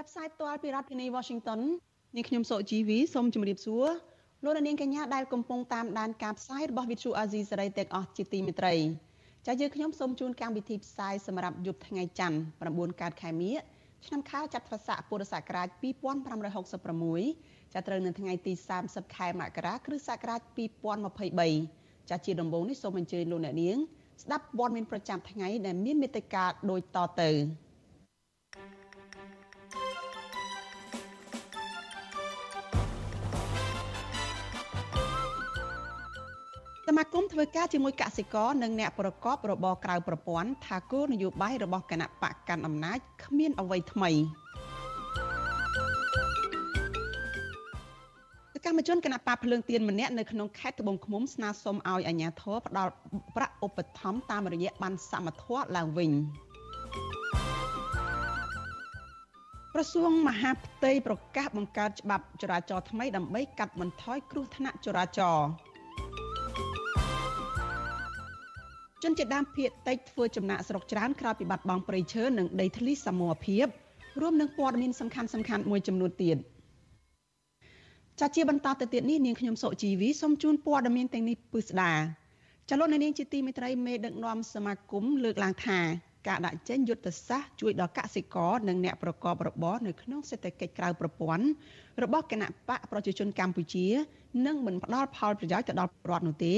ចាប់ផ្សាយផ្ទាល់ពីរដ្ឋធានី Washington នាងខ្ញុំសុជីវីសូមជម្រាបសួរលោកនាងកញ្ញាដែលកំពុងតាមដានការផ្សាយរបស់ Vuthu Azizi Serai ទាំងអស់ជាទីមេត្រីចាយើងខ្ញុំសូមជូនកម្មវិធីផ្សាយសម្រាប់យប់ថ្ងៃច័ន្ទ9កើតខែមិញឆ្នាំខាលចត្វាស័កពុរសករាជ2566ចាត្រូវនៅថ្ងៃទី30ខែមករាគ្រិស្តសករាជ2023ចាជាដំបូងនេះសូមអញ្ជើញលោកអ្នកនាងស្ដាប់ព័ត៌មានប្រចាំថ្ងៃដែលមានមេត្តាដូចតទៅ មាគមធ្វើការជាមួយកសិករនិងអ្នកប្រកបរបរក្រៅប្រព័ន្ធថាគោលនយោបាយរបស់គណៈបកកាន់អំណាចគ្មានអ្វីថ្មីសកម្មជនគណៈបកភ្លើងទៀនម្នាក់នៅក្នុងខេត្តត្បូងឃ្មុំស្នើសុំឲ្យអាជ្ញាធរផ្ដល់ប្រាក់ឧបត្ថម្ភតាមរយៈបានសមត្ថៈឡើងវិញក្រសួងមហាផ្ទៃប្រកាសបង្កើតច្បាប់ចរាចរណ៍ថ្មីដើម្បីកាត់បន្ថយគ្រោះថ្នាក់ចរាចរណ៍ ជនជាតិដើមភាគតិចធ្វើចំណាក់ស្រុកច្រើនក្រោយពីបាត់បង់ព្រៃឈើនិងដីធ្លីសមរភាពរួមនឹងព័ត៌មានសំខាន់សំខាន់មួយចំនួនទៀតចាជាបន្តទៅទៀតនេះនាងខ្ញុំសុជីវីសូមជូនព័ត៌មានទាំងនេះពិស្ដាចលនានាងជាទីមេត្រីមេដឹកនាំសមាគមលើកឡើងថាការដាក់ចេញយុទ្ធសាស្ត្រជួយដល់កសិករនិងអ្នកប្រកបរបរនៅក្នុងសេដ្ឋកិច្ចក្រៅប្រព័ន្ធរបស់គណៈបកប្រជាជនកម្ពុជានឹងមិនផ្ដល់ផលប្រយោជន៍ទៅដល់រដ្ឋនោះទេ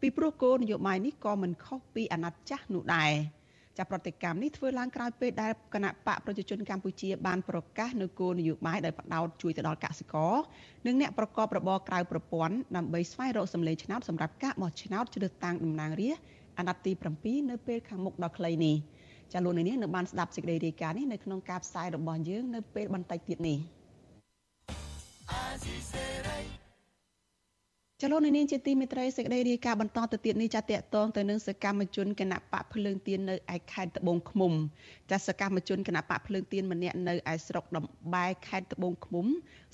ពីព្រោះគោលនយោបាយនេះក៏មិនខុសពីអាណត្តិចាស់នោះដែរចាប់ប្រតិកម្មនេះធ្វើឡើងក្រោយពេលដែលគណៈបកប្រជាជនកម្ពុជាបានប្រកាសនៅគោលនយោបាយដែលផ្ដោតជួយទៅដល់កសិករនិងអ្នកប្រកបរបរក្រៅប្រព័ន្ធដើម្បីស្វែងរកសម្លេងឆ្នោតសម្រាប់ការបោះឆ្នោតជ្រើសតាំងតំណាងរាស្ត្រអាណត្តិទី7នៅពេលខាងមុខដ៏ខ្លីនេះចាលោកនាងនៅបានស្ដាប់សេចក្តីរាយការណ៍នេះនៅក្នុងការផ្សាយរបស់យើងនៅពេលបន្តិចទៀតនេះ ចលនានាងជាទីមេត្រីសេចក្តីរាយការណ៍បន្តទៅទៀតនេះចាតកតងទៅនឹងសកម្មជនគណៈបកភ្លើងទៀននៅឯខេត្តត្បូងឃ្មុំចាសកម្មជនគណៈបកភ្លើងទៀនម្នាក់នៅឯស្រុកដំបែខេត្តត្បូងឃ្មុំ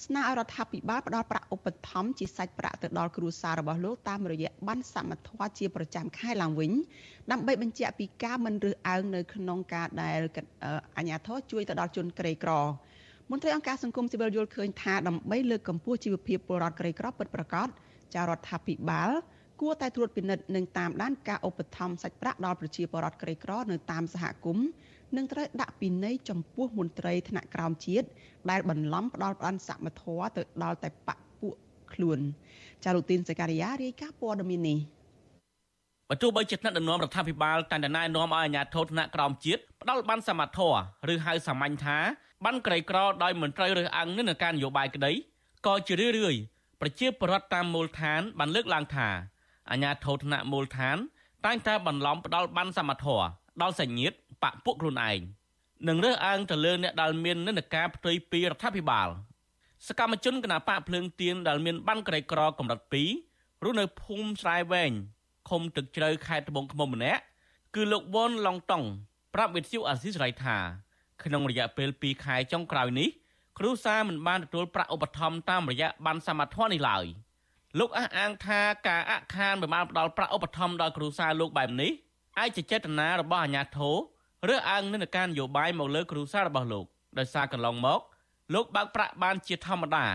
ស្នើឲ្យរដ្ឋាភិបាលផ្តល់ប្រាក់ឧបត្ថម្ភជាសាច់ប្រាក់ទៅដល់គ្រួសាររបស់លោកតាមរយៈប័ណ្ណសមត្ថភាពជាប្រចាំខែឡើងវិញដើម្បីបញ្ជាក់ពីការមិនរើសអើងនៅក្នុងការដែលអាជ្ញាធរជួយទៅដល់ជនក្រីក្រមន្ត្រីអង្គការសង្គមស៊ីវិលយល់ឃើញថាដើម្បីលើកកម្ពស់ជីវភាពពលរដ្ឋក្រីក្រពិតប្រាកដ ចារដ្ឋាភិបាលគួរតែត្រួតពិនិត្យនិងតាមដានការឧបត្ថម្ភសាច់ប្រាក់ដល់ប្រជាពលរដ្ឋក្រីក្រនៅតាមសហគមន៍និងត្រូវដាក់ពិន័យចំពោះមន្ត្រីថ្នាក់ក្រោមជាតិដែលបន្លំផ្ដាល់ផ្ដាន់សមត្ថៈទៅដល់តែបពពួកខ្លួនចារូទីនសេការីយ៉ារាយការណ៍ព័ត៌មាននេះបើទោះបីជាថ្នាក់ដឹកនាំរដ្ឋាភិបាលតែងតែណែនាំឲ្យអាជ្ញាធរថ្នាក់ក្រោមជាតិផ្ដាល់បានសមត្ថៈឬហៅសាមញ្ញថាបានក្រីក្រដោយមន្ត្រីរើសអើងនឹងការនយោបាយក្តីក៏ជារឿយៗ ប្រជាពលរដ្ឋតាមមូលដ្ឋានបានលើកឡើងថាអាញាធរថ្នាក់មូលដ្ឋានតែងតែបន្លំផ្ដាល់បានសមត្ថៈដល់សញ្ញិតបពពួកខ្លួនឯងនិងរើសអើងទៅលើអ្នកដែលមាននិន្នាការផ្ទុយពីរដ្ឋាភិបាលសកម្មជនគណបកភ្លើងទៀនដែលមានបានក្រីក្រកម្រិត2រស់នៅភូមិស្រែវែងឃុំទឹកជ្រៅខេត្តត្បូងឃ្មុំម្នាក់គឺលោកវ៉ុនឡុងតុងប្រាប់វិទ្យុអាស៊ីសេរីថាក្នុងរយៈពេល2ខែចុងក្រោយនេះ គ្រួសារមិនបានទទួលប្រាក់ឧបត្ថម្ភតាមរយៈបានសមត្ថភាពនេះឡើយលោកអះអាងថាការអខានមិនបានផ្ដល់ប្រាក់ឧបត្ថម្ភដល់គ្រួសារលោកបែបនេះអាចជាចេតនារបស់អាជ្ញាធរឬអើងនឹងការនយោបាយមកលើគ្រួសាររបស់លោកដោយសារកន្លងមកលោកបើកប្រាក់បានជាធម្មតា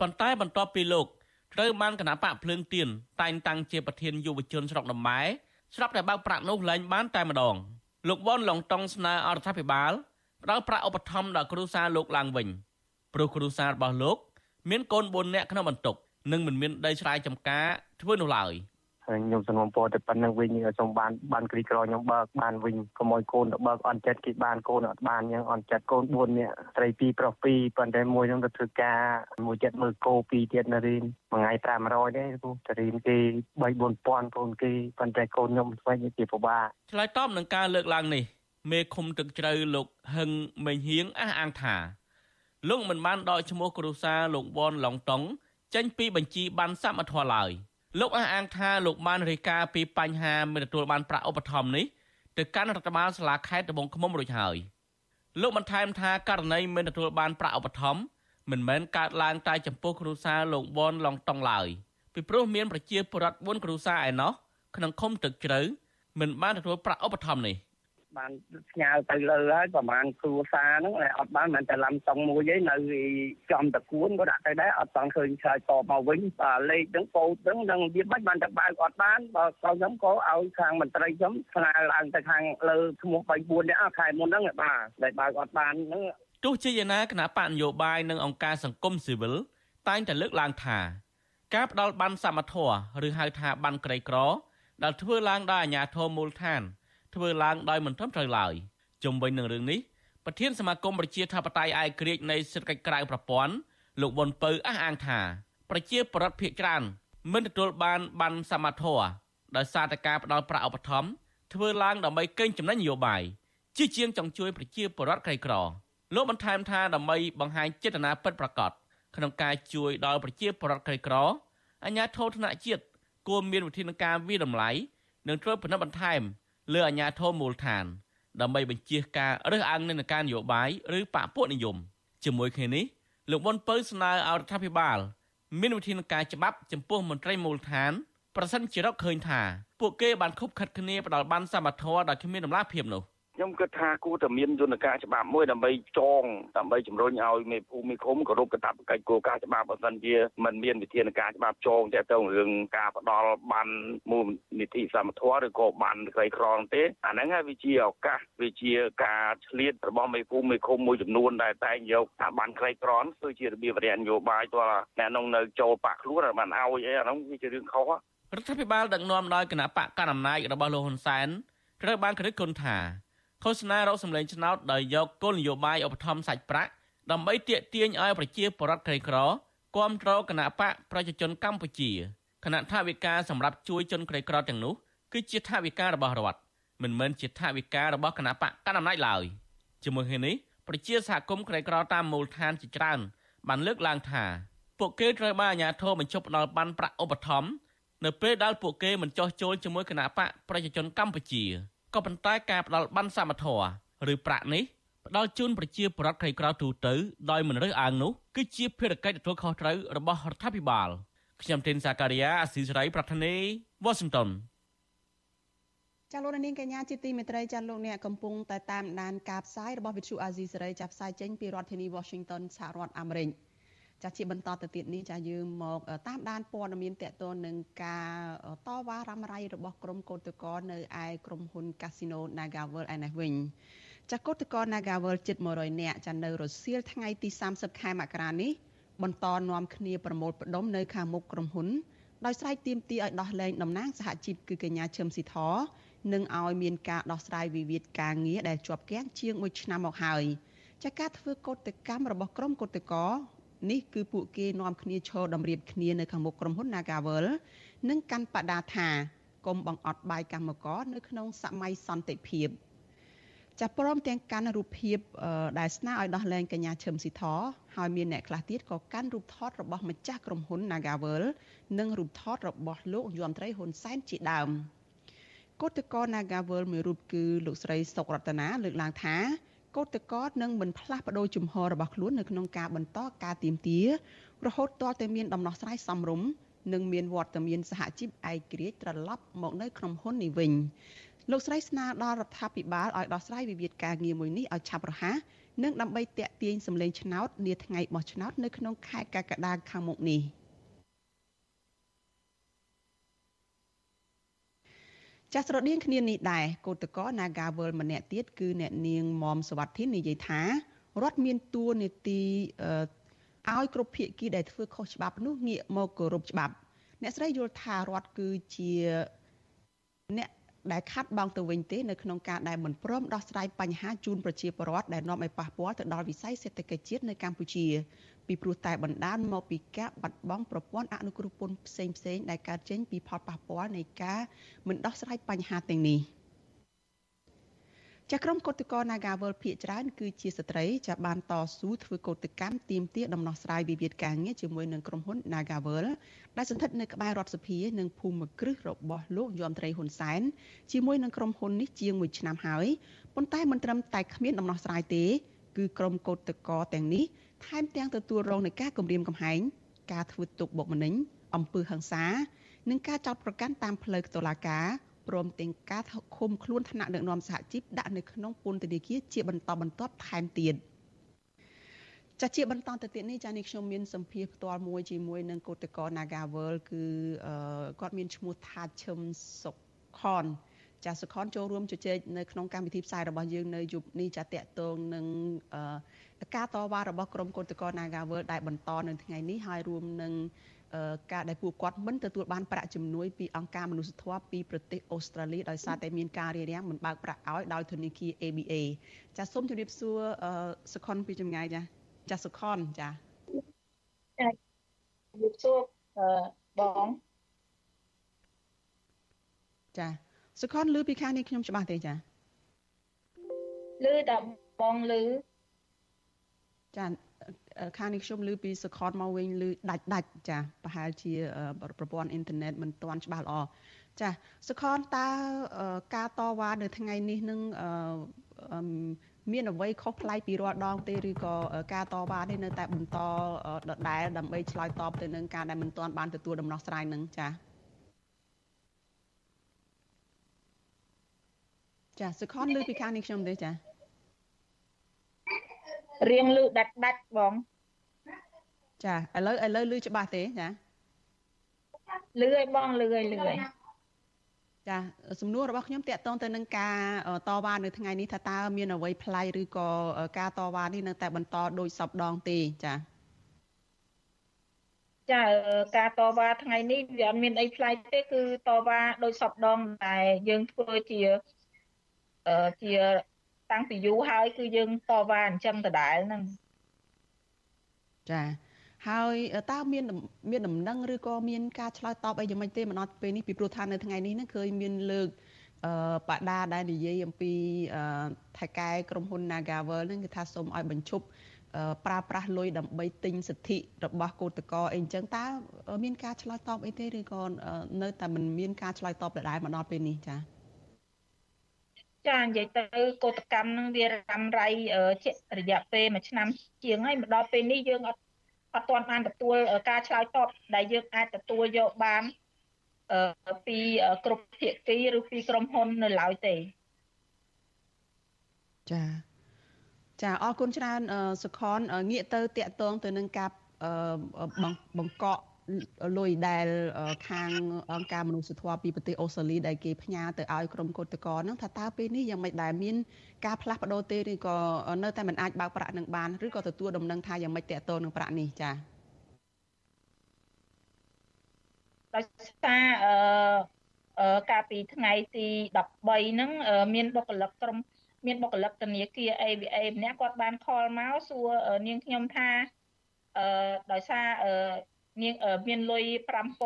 ប៉ុន្តែបន្ទាប់ពីលោកត្រូវបានគណៈបកភ្លើងទៀនតែងតាំងជាប្រធានយុវជនស្រុកដំបែស្រាប់តែបើកប្រាក់នោះលែងបានតែម្ដងលោកវ៉ុនឡុងតុងស្នើអរដ្ឋាភិបាលផ្ដល់ប្រាក់ឧបត្ថម្ភដល់គ្រួសារលោកឡើងវិញ ព្រោះគ្រួសាររបស់លោក មានកូន4នាក់ក្នុងបន្ទុកនិងមិនមានដីស្រែចម្ការធ្វើនោះឡើយខ្ញុំសំណូមពរទៅប៉ុណ្្នឹងវិញសូមបានបានគ្រីក្រខ្ញុំបើកបានវិញកុំឲ្យកូនទៅបើកអន់ចិត្តគេបានកូនអត់បានអញ្ចឹងអន់ចិត្តកូន4នាក់ត្រី2ប្រុស2ប៉ុន្តែមួយនឹងទៅធ្វើការមួយចិត្តមើលគោ2ទៀតនៅរៀនមួយថ្ងៃ500ទេពូតរៀនគេ3 4000កូនគេប៉ុន្តែកូនខ្ញុំស្វែងជាពិបាកឆ្លើយតបនឹងការលើកឡើងនេះមេឃុំទឹកជ្រៅលោកហឹងមេងហៀងអះអាងថា លោកមិនបានដកឈ្មោះគ្រួសារលោកវ៉នឡុងតុងចេញពីបញ្ជីបានសមត្ថភាពឡើយលោកអះអាងថាលោកបានរាយការណ៍ពីបញ្ហាមិនទទួលបានប្រាក់ឧបត្ថម្ភនេះទៅកាន់រដ្ឋបាលសាលាខេត្តត្បូងឃ្មុំរួចហើយលោកបន្ថែមថាករណីមិនទទួលបានប្រាក់ឧបត្ថម្ភមិនមែនកើតឡើងតែចំពោះគ្រួសារលោកវ៉នឡុងតុងឡើយពីព្រោះមានប្រជាពលរដ្ឋ4គ្រួសារឯណោះក្នុងឃុំទឹកជ្រៅមិនបានទទួលប្រាក់ឧបត្ថម្ភនេះ បានផ្ញើទៅលើហើយប្រហែលគ្រួសារហ្នឹងអត់បានមិនតែឡំតុងមួយឯងនៅចំតគួនក៏ដាក់ទៅដែរអត់តង់ឃើញឆ្លើយតបមកវិញបាទលេខហ្នឹងពោតហ្នឹងនឹងវាមិនបានតែបើកអត់បានបើក៏ខ្ញុំក៏ឲ្យខាងមន្ត្រីខ្ញុំស្នើឡើងទៅខាងលើឈ្មោះ3 4នេះខែមុនហ្នឹងបាទដែលបើកអត់បានហ្នឹងទោះជាយ៉ាងណាគណៈបកនយោបាយនិងអង្គការសង្គមស៊ីវិលតែងតែលើកឡើងថាការផ្ដាល់បានសមត្ថៈឬហៅថាបានក្រីក្រដែលធ្វើឡើងដោយអាជ្ញាធរមូលដ្ឋាន ធ្វើឡើងដោយមិនត្រឹមត្រូវឡើយជុំវិញនឹងរឿងនេះប្រធានសមាគមប្រជាធិបតេយ្យឯករាជ្យនៃសេដ្ឋកិច្ចក្រៅប្រព័ន្ធលោកវុនពៅអះអាងថាប្រជាប្រដ្ឋភៀកច្រើនមិនទទួលបានបានសមត្ថៈដោយសារតែការផ្ដល់ប្រាក់ឧបត្ថម្ភធ្វើឡើងដើម្បីកេងចំណេញនយោបាយជាជាងចង់ជួយប្រជាពលរដ្ឋក្រីក្រលោកបន្ថែមថាដើម្បីបង្ហាញចេតនាពិតប្រាកដក្នុងការជួយដល់ប្រជាពលរដ្ឋក្រីក្រអាជ្ញាធរថ្នាក់ជាតិគួរមានវិធានការវិតម្លៃនិងត្រូវពិនិត្យបន្ថែម លើអាជ្ញាធរមូលដ្ឋាន ដើម្បីបញ្ជាការរើសអើងនិន្នាការនយោបាយឬបកពួកនិយមជាមួយគ្នានេះលោកវុនពៅស្នើឲ្យរដ្ឋាភិបាល មានវិធានការច្បាប់ចំពោះមន្ត្រីមូលដ្ឋានប្រសិនជារកឃើញថាពួកគេបានខុបខិតគ្នាផ្ដាល់បានសមត្ថភាពដោយគ្មានដំណាភាពនោះ។ ខ្ញុំគិតថាគួរតែមានយន្តការច្បាប់មួយដើម្បីចងដើម្បីជំរុញឲ្យមេភូមិមេឃុំគោរពកាតព្វកិច្ចគោលការណ៍ច្បាប់បើមិនជាមិនមានវិធានការច្បាប់ចងទាក់ទងរឿងការផ្ដាល់បានមូលនិធិសមត្ថៈឬក៏បានក្រីក្រទេអាហ្នឹងហើយវាជាឱកាសវាជាការឆ្លៀតរបស់មេភូមិមេឃុំមួយចំនួនដែលតែងយកថាបានក្រីក្រគឺជារបៀបរយនយោបាយទោះអ្នកនងនៅចូលបាក់ខ្លួនបានឲ្យអីអាហ្នឹងវាជារឿងខុសរដ្ឋាភិបាលដឹកនាំដោយគណៈបកកណ្ដាលអំណាចរបស់លោកហ៊ុនសែនត្រូវបានគិតគុណថា ឃោសនារកសម្លេងឆ្នោតដោយយកគោលនយោបាយឧបត្ថម្ភសាច់ប្រាក់ដើម្បីទាក់ទាញឲ្យប្រជាពលរដ្ឋក្រីក្រគ្រប់គ្រងគណៈបកប្រជាជនកម្ពុជាគណៈថាវិការសម្រាប់ជួយជនក្រីក្រទាំងនោះគឺជាថាវិការរបស់រដ្ឋមិនមែនជាថាវិការរបស់គណៈបកកណ្ដាលអំណាចឡើយជាមួយគ្នានេះប្រជាសហគមន៍ក្រីក្រតាមមូលដ្ឋានជាច្រើនបានលើកឡើងថាពួកគេត្រូវបានអាជ្ញាធរបញ្ចុះផ្ដល់បានប្រាក់ឧបត្ថម្ភនៅពេលដែលពួកគេមិនចោះចូលជាមួយគណៈបកប្រជាជនកម្ពុជា ក៏ប៉ុន្តែការផ្ដល់បានសមត្ថៈឬប្រាក់នេះផ្ដល់ជូនប្រជាពលរដ្ឋក្រីក្រទូទៅដោយមិនរើសអើងនោះគឺជាភារកិច្ចទទួលខុសត្រូវរបស់រដ្ឋាភិបាលខ្ញុំទីនសាការីយ៉ាអស៊ីសេរីប្រធានីវ៉ាស៊ីនតោនចាលោកនាងកញ្ញាជាទីមេត្រីចាលោកអ្នកកំពុងតែតាមដានការផ្សាយរបស់វិទ្យុអាស៊ីសេរីចាប់ផ្សាយចេញពីរដ្ឋធានី Washington សហរដ្ឋអាមេរិក ចាជាបន្តទៅទៀតនេះចាយើងមកតាមដានព័ត៌មានតកតនឹងការតវ៉ារ៉ាំរ៉ៃរបស់ក្រុមកោតក្រនៅឯក្រុមហ៊ុន Casino Nagavel ឯនេះវិញចាកោតក្រ Nagavel ជិត100នាក់ចានៅរសៀលថ្ងៃទី30ខែមករានេះបន្តនាំគ្នាប្រមូលផ្ដុំនៅខាងមុខក្រុមហ៊ុនដោយស្រែកទាមទារឲ្យដោះលែងតំណាងសហជីពគឺកញ្ញាឈឹមស៊ីធនិងឲ្យមានការដោះស្រាយវិវាទការងារដែលជាប់គាំងជាង1ឆ្នាំមកហើយចាការធ្វើកោតកម្មរបស់ក្រុមកោតក្រ នេះគឺពួកគេនាំគ្នាឈរតម្រៀបគ្នានៅខាងមុខក្រុមហ៊ុន Nagavel និងកាន់បដាថាកុំបង្អត់បាយកម្មករនៅក្នុងសម័យសន្តិភាពចាប់ព្រមទាំងកាន់រូបភាពដែលស្នើឲ្យដោះលែងកញ្ញាឈឹមស៊ីធហើយមានអ្នកខ្លះទៀតក៏កាន់រូបថតរបស់ម្ចាស់ក្រុមហ៊ុន Nagavel និងរូបថតរបស់លោកយមត្រីហ៊ុនសែនជាដើមកោតក្រ Nagavel មួយរូបគឺលោកស្រីសុករតនាលើកឡើងថា កោតកតនឹងមិនផ្លាស់ប្ដូរជំហររបស់ខ្លួននៅក្នុងការបន្តការទៀមទារហូតទាល់តែមានដំណោះស្រាយសមរម្យនិងមានវត្តមានសហជីពឯករាជ្យត្រឡប់មកនៅក្នុងហ៊ុននេះវិញលោកស្រីស្នើដល់រដ្ឋាភិបាលឲ្យដោះស្រាយវិវាទការងារមួយនេះឲ្យឆាប់រហ័សនិងដើម្បីតាក់ទាញសម្លេងឆ្នោតនាថ្ងៃបោះឆ្នោតនៅក្នុងខែកក្កដាខាងមុខនេះ។ ចាស់ស្រដៀងគ្នានេះដែរកោតកោ Nagawal ម្នាក់ទៀតគឺអ្នកនាងមុំសវັດធីននិយាយថារដ្ឋមានតួនាទីឲ្យគ្រប់ភាគីដែលធ្វើខុសច្បាប់នោះងាកមកគោរពច្បាប់ អ្នកស្រីយល់ថារដ្ឋគឺជាអ្នក ដែលខាត់បងទៅវិញទេនៅក្នុងការដែលមិនព្រមដោះស្រាយបញ្ហាជូនប្រជាពលរដ្ឋដែលនាំឲ្យប៉ះពាល់ទៅដល់វិស័យសេដ្ឋកិច្ចជាតិនៅកម្ពុជាពីព្រោះតែបណ្ដាលមកពីការបាត់បង់ប្រព័ន្ធអនុគ្រោះពន្ធផ្សេងផ្សេងដែលកើតចេញពីផលប៉ះពាល់នៃការមិនដោះស្រាយបញ្ហាទាំងនេះ ចាក្រុមកោតក្រ Nagawal ភៀកច្រើនគឺជាស្ត្រីចាបានតស៊ូធ្វើកោតកម្មទាមទារដំណោះស្រាយវិវាទការងារជាមួយនឹងក្រុមហ៊ុន Nagawal ដែលស្ថិតនៅក្បែររដ្ឋសភានិងភូមិគ្រឹះរបស់លោកយមត្រីហ៊ុនសែនជាមួយនឹងក្រុមហ៊ុននេះជាង1ឆ្នាំហើយប៉ុន្តែមិនត្រឹមតែគ្មានដំណោះស្រាយទេ គឺក្រុមកោតក្រទាំងនេះថែមទាំងទទួលរងនឹងការគំរាមកំហែងការធ្វើទុកបុកម្នេញអំពើហិង្សានិងការចោទប្រកាន់តាមផ្លូវតុលាការ ព្រមទាំងការឃុំខ្លួនថ្នាក់ដឹកនាំសហជីពដាក់នៅក្នុងពន្ធនាគារជាបន្តបន្ទាប់ថែមទៀតចាជាបន្តទៅទៀតនេះចានេះខ្ញុំមានសម្ភារផ្ទាល់មួយជាមួយនឹងកោតកោ Nagawal គឺគាត់មានឈ្មោះថាឈឹមសុខនចាសុខនចូលរួមជជែកនៅក្នុងកម្មវិធីផ្សាយរបស់យើងនៅយប់នេះចាតកតងនឹងការតវ៉ារបស់ក្រុមកោតកោ Nagawal ដែលបន្តនៅថ្ងៃនេះហើយរួមនឹង ការដែលពួកគាត់មិនទទួលបានប្រាក់ជំនួយពីអង្គការមនុស្សធម៌ពីប្រទេសអូស្ត្រាលីដោយសារតែមានការរារាំងមិនបើកប្រាក់ឲ្យដោយធនាគារ ABA ចាសសូមជម្រាបសួរសុខុនពីចម្ងាយចាចាសសុខុនចាចាជម្រាបសួរបងចាសុខុនឮពីខាងនេះខ្ញុំច្បាស់ទេចាឮតែបងឮចា ខាងនេះខ្ញុំឮពីសខតមកវិញឮដាច់ដាច់ចាប្រហែលជាប្រព័ន្ធអ៊ីនធឺណិតមិនទាន់ច្បាស់ល្អចាសខនតើការតវ៉ានៅថ្ងៃនេះនឹងមានអ្វីខុសប្លែកពីរាល់ដងទេឬក៏ការតវ៉ានេះនៅតែបន្តដដែលដើម្បីឆ្លើយតបទៅនឹងការដែលមិនទាន់បានទទួលដំណោះស្រាយនឹងចាចាសខនលើពីខាងនេះខ្ញុំទេចា រៀងលឺដាច់ដាច់បងចាឥឡូវឥឡូវលឺច្បាស់ទេចាលឺឲ្យបងលឺឲ្យលឺឲ្យចាសំណួររបស់ខ្ញុំតាក់ទងទៅនឹងការតវ៉ានៅថ្ងៃនេះថាតើមានអ្វីប្លែកឬក៏ការតវ៉ានេះនៅតែបន្តដូចសពដងទេចាចាការតវ៉ាថ្ងៃនេះវាអត់មានអីប្លែកទេគឺតវ៉ាដោយសពដងតែយើងធ្វើជាជា តាំងពីយូរហើយគឺយើងតវ៉ាអញ្ចឹងដដែលហ្នឹងចាហើយតើមានមានដំណឹងឬក៏មានការឆ្លើយតបអីយ៉ាងម៉េចទេមកដល់ពេលនេះពីព្រោះថានៅថ្ងៃនេះហ្នឹងឃើញមានលើកអឺបដាដែលនិយាយអំពីថៃកែក្រុមហ៊ុន Nagavel ហ្នឹងគឺថាសូមឲ្យបញ្ឈប់ប្រើប្រាស់លុយដើម្បីទិញសិទ្ធិរបស់កោតក្រអីអញ្ចឹងតើមានការឆ្លើយតបអីទេឬក៏នៅតែមិនមានការឆ្លើយតបដដែលមកដល់ពេលនេះចា៎ ចានិយាយទៅកោតកម្មនឹងវារំរៃរយៈពេលមួយឆ្នាំជាងហើយមកដល់ពេលនេះយើងអត់អត់ទាន់បានទទួលការឆ្លើយតបដែលយើងអាចទទួលយកបានពីគ្រប់ភាគីឬពីក្រុមហ៊ុននៅឡើយទេចាចាអរគុណច្រើនសុខនងាកទៅតាក់ទងទៅនឹងការបង្កក់ លុយដែលខាងអង្គការមនុស្សធម៌ពីប្រទេសអូស្ត្រាលីដែលគេផ្ញើទៅឲ្យក្រុមកោតក្រហ្នឹងថាតើពេលនេះយ៉ាងម៉េចដែលមានការផ្លាស់ប្ដូរទេឬក៏នៅតែមិនអាចបើកប្រាក់នឹងបានឬក៏ទទួលដំណឹងថាយ៉ាងម៉េចតកតនឹងប្រាក់នេះចា៎ដោយសារអឺកាលពីថ្ងៃទី13ហ្នឹងមានបុគ្គលិកក្រុមមានបុគ្គលិកធនាគារ ABA ម្នាក់គាត់បានខលមកសួរនាងខ្ញុំថាអឺដោយសារអឺ នាងមានលុយ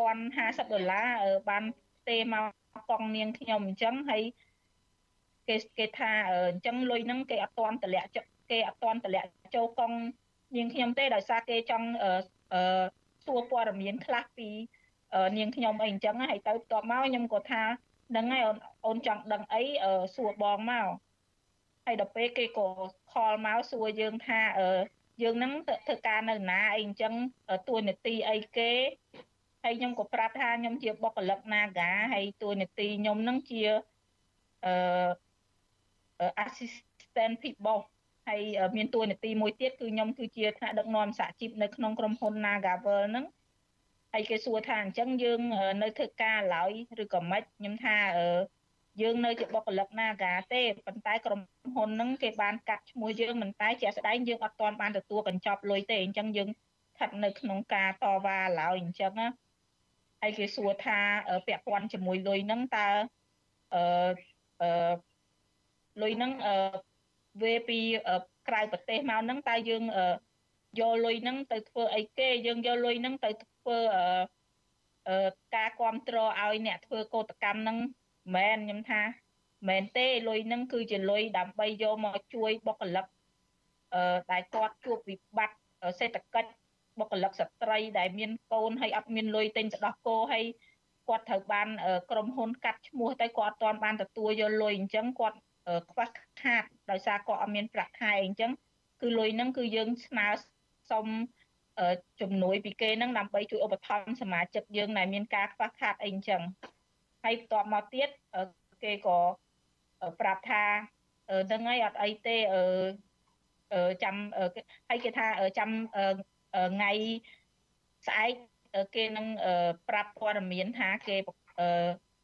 5050ដុល្លារបានទេមកកង់នាងខ្ញុំអញ្ចឹងហើយគេគេថាអញ្ចឹងលុយហ្នឹងគេអត់ទាន់តម្លាក់គេអត់ទាន់តម្លាក់ចូលកង់នាងខ្ញុំទេដោយសារគេចង់អឺសួរព័ត៌មានខ្លះពីនាងខ្ញុំអីអញ្ចឹងហើយទៅបន្ទាប់មកខ្ញុំក៏ថាហ្នឹងហើយអូនអូនចង់ដឹងអីសួរបងមកហើយដល់ពេលគេក៏ខលមកសួរយើងថាអឺ យើងនឹងធ្វើការនៅណាអីអញ្ចឹងតួនាទីអីគេហើយខ្ញុំក៏ប្រាប់ថាខ្ញុំជាបុគ្គលិក Naga ហើយតួនាទីខ្ញុំនឹងជាអឺ assistant people ហើយមានតួនាទីមួយទៀតគឺខ្ញុំគឺជាថ្នាក់ដឹកនាំសហជីពនៅក្នុងក្រុមហ៊ុន Nagavel ហ្នឹងហើយគេសួរថាអញ្ចឹងយើងនៅធ្វើការឡើយឬក៏មិនខ្ញុំថាអឺ យើងនៅជាបុគ្គលិក Naga ទេប៉ុន្តែក្រុមហ៊ុនហ្នឹងគេបានកាត់ឈ្មោះយើងមិនតែជាក់ស្ដែងយើងអត់ទាន់បានទទួលកញ្ចប់លុយទេអញ្ចឹងយើងស្ថិតនៅក្នុងការតវ៉ាឡើយអញ្ចឹងណាហើយគេសួរថាពាក់ព័ន្ធជាមួយលុយហ្នឹងតើអឺអឺលុយហ្នឹងអឺវេពីក្រៅប្រទេសមកហ្នឹងតើយើងយកលុយហ្នឹងទៅធ្វើអីគេយើងយកលុយហ្នឹងទៅធ្វើអឺការគ្រប់គ្រងឲ្យអ្នកធ្វើកោតកម្មហ្នឹង មែនខ្ញុំថាមែនទេលុយហ្នឹងគឺជាលុយដើម្បីយកមកជួយបុគ្គលិកអឺដែលគាត់ជួបវិបត្តិសេដ្ឋកិច្ចបុគ្គលិកស្ត្រីដែលមានកូនហើយអត់មានលុយទិញទៅដោះគោហើយគាត់ត្រូវបានក្រុមហ៊ុនកាត់ឈ្មោះទៅគាត់អត់ទាន់បានទទួលយកលុយអញ្ចឹងគាត់ខ្វះខាតដោយសារគាត់អត់មានប្រាក់ខែអញ្ចឹងគឺលុយហ្នឹងគឺយើងស្នើសុំជំនួយពីគេហ្នឹងដើម្បីជួយឧបត្ថម្ភសមាជិកយើងដែលមានការខ្វះខាតអីអញ្ចឹង ហើយបន្ទាប់មកទៀតគេក៏ប្រាប់ថានឹងហើយអត់អីទេចាំហើយគេថាចាំថ្ងៃស្អែកគេនឹងប្រាប់ព័ត៌មានថាគេ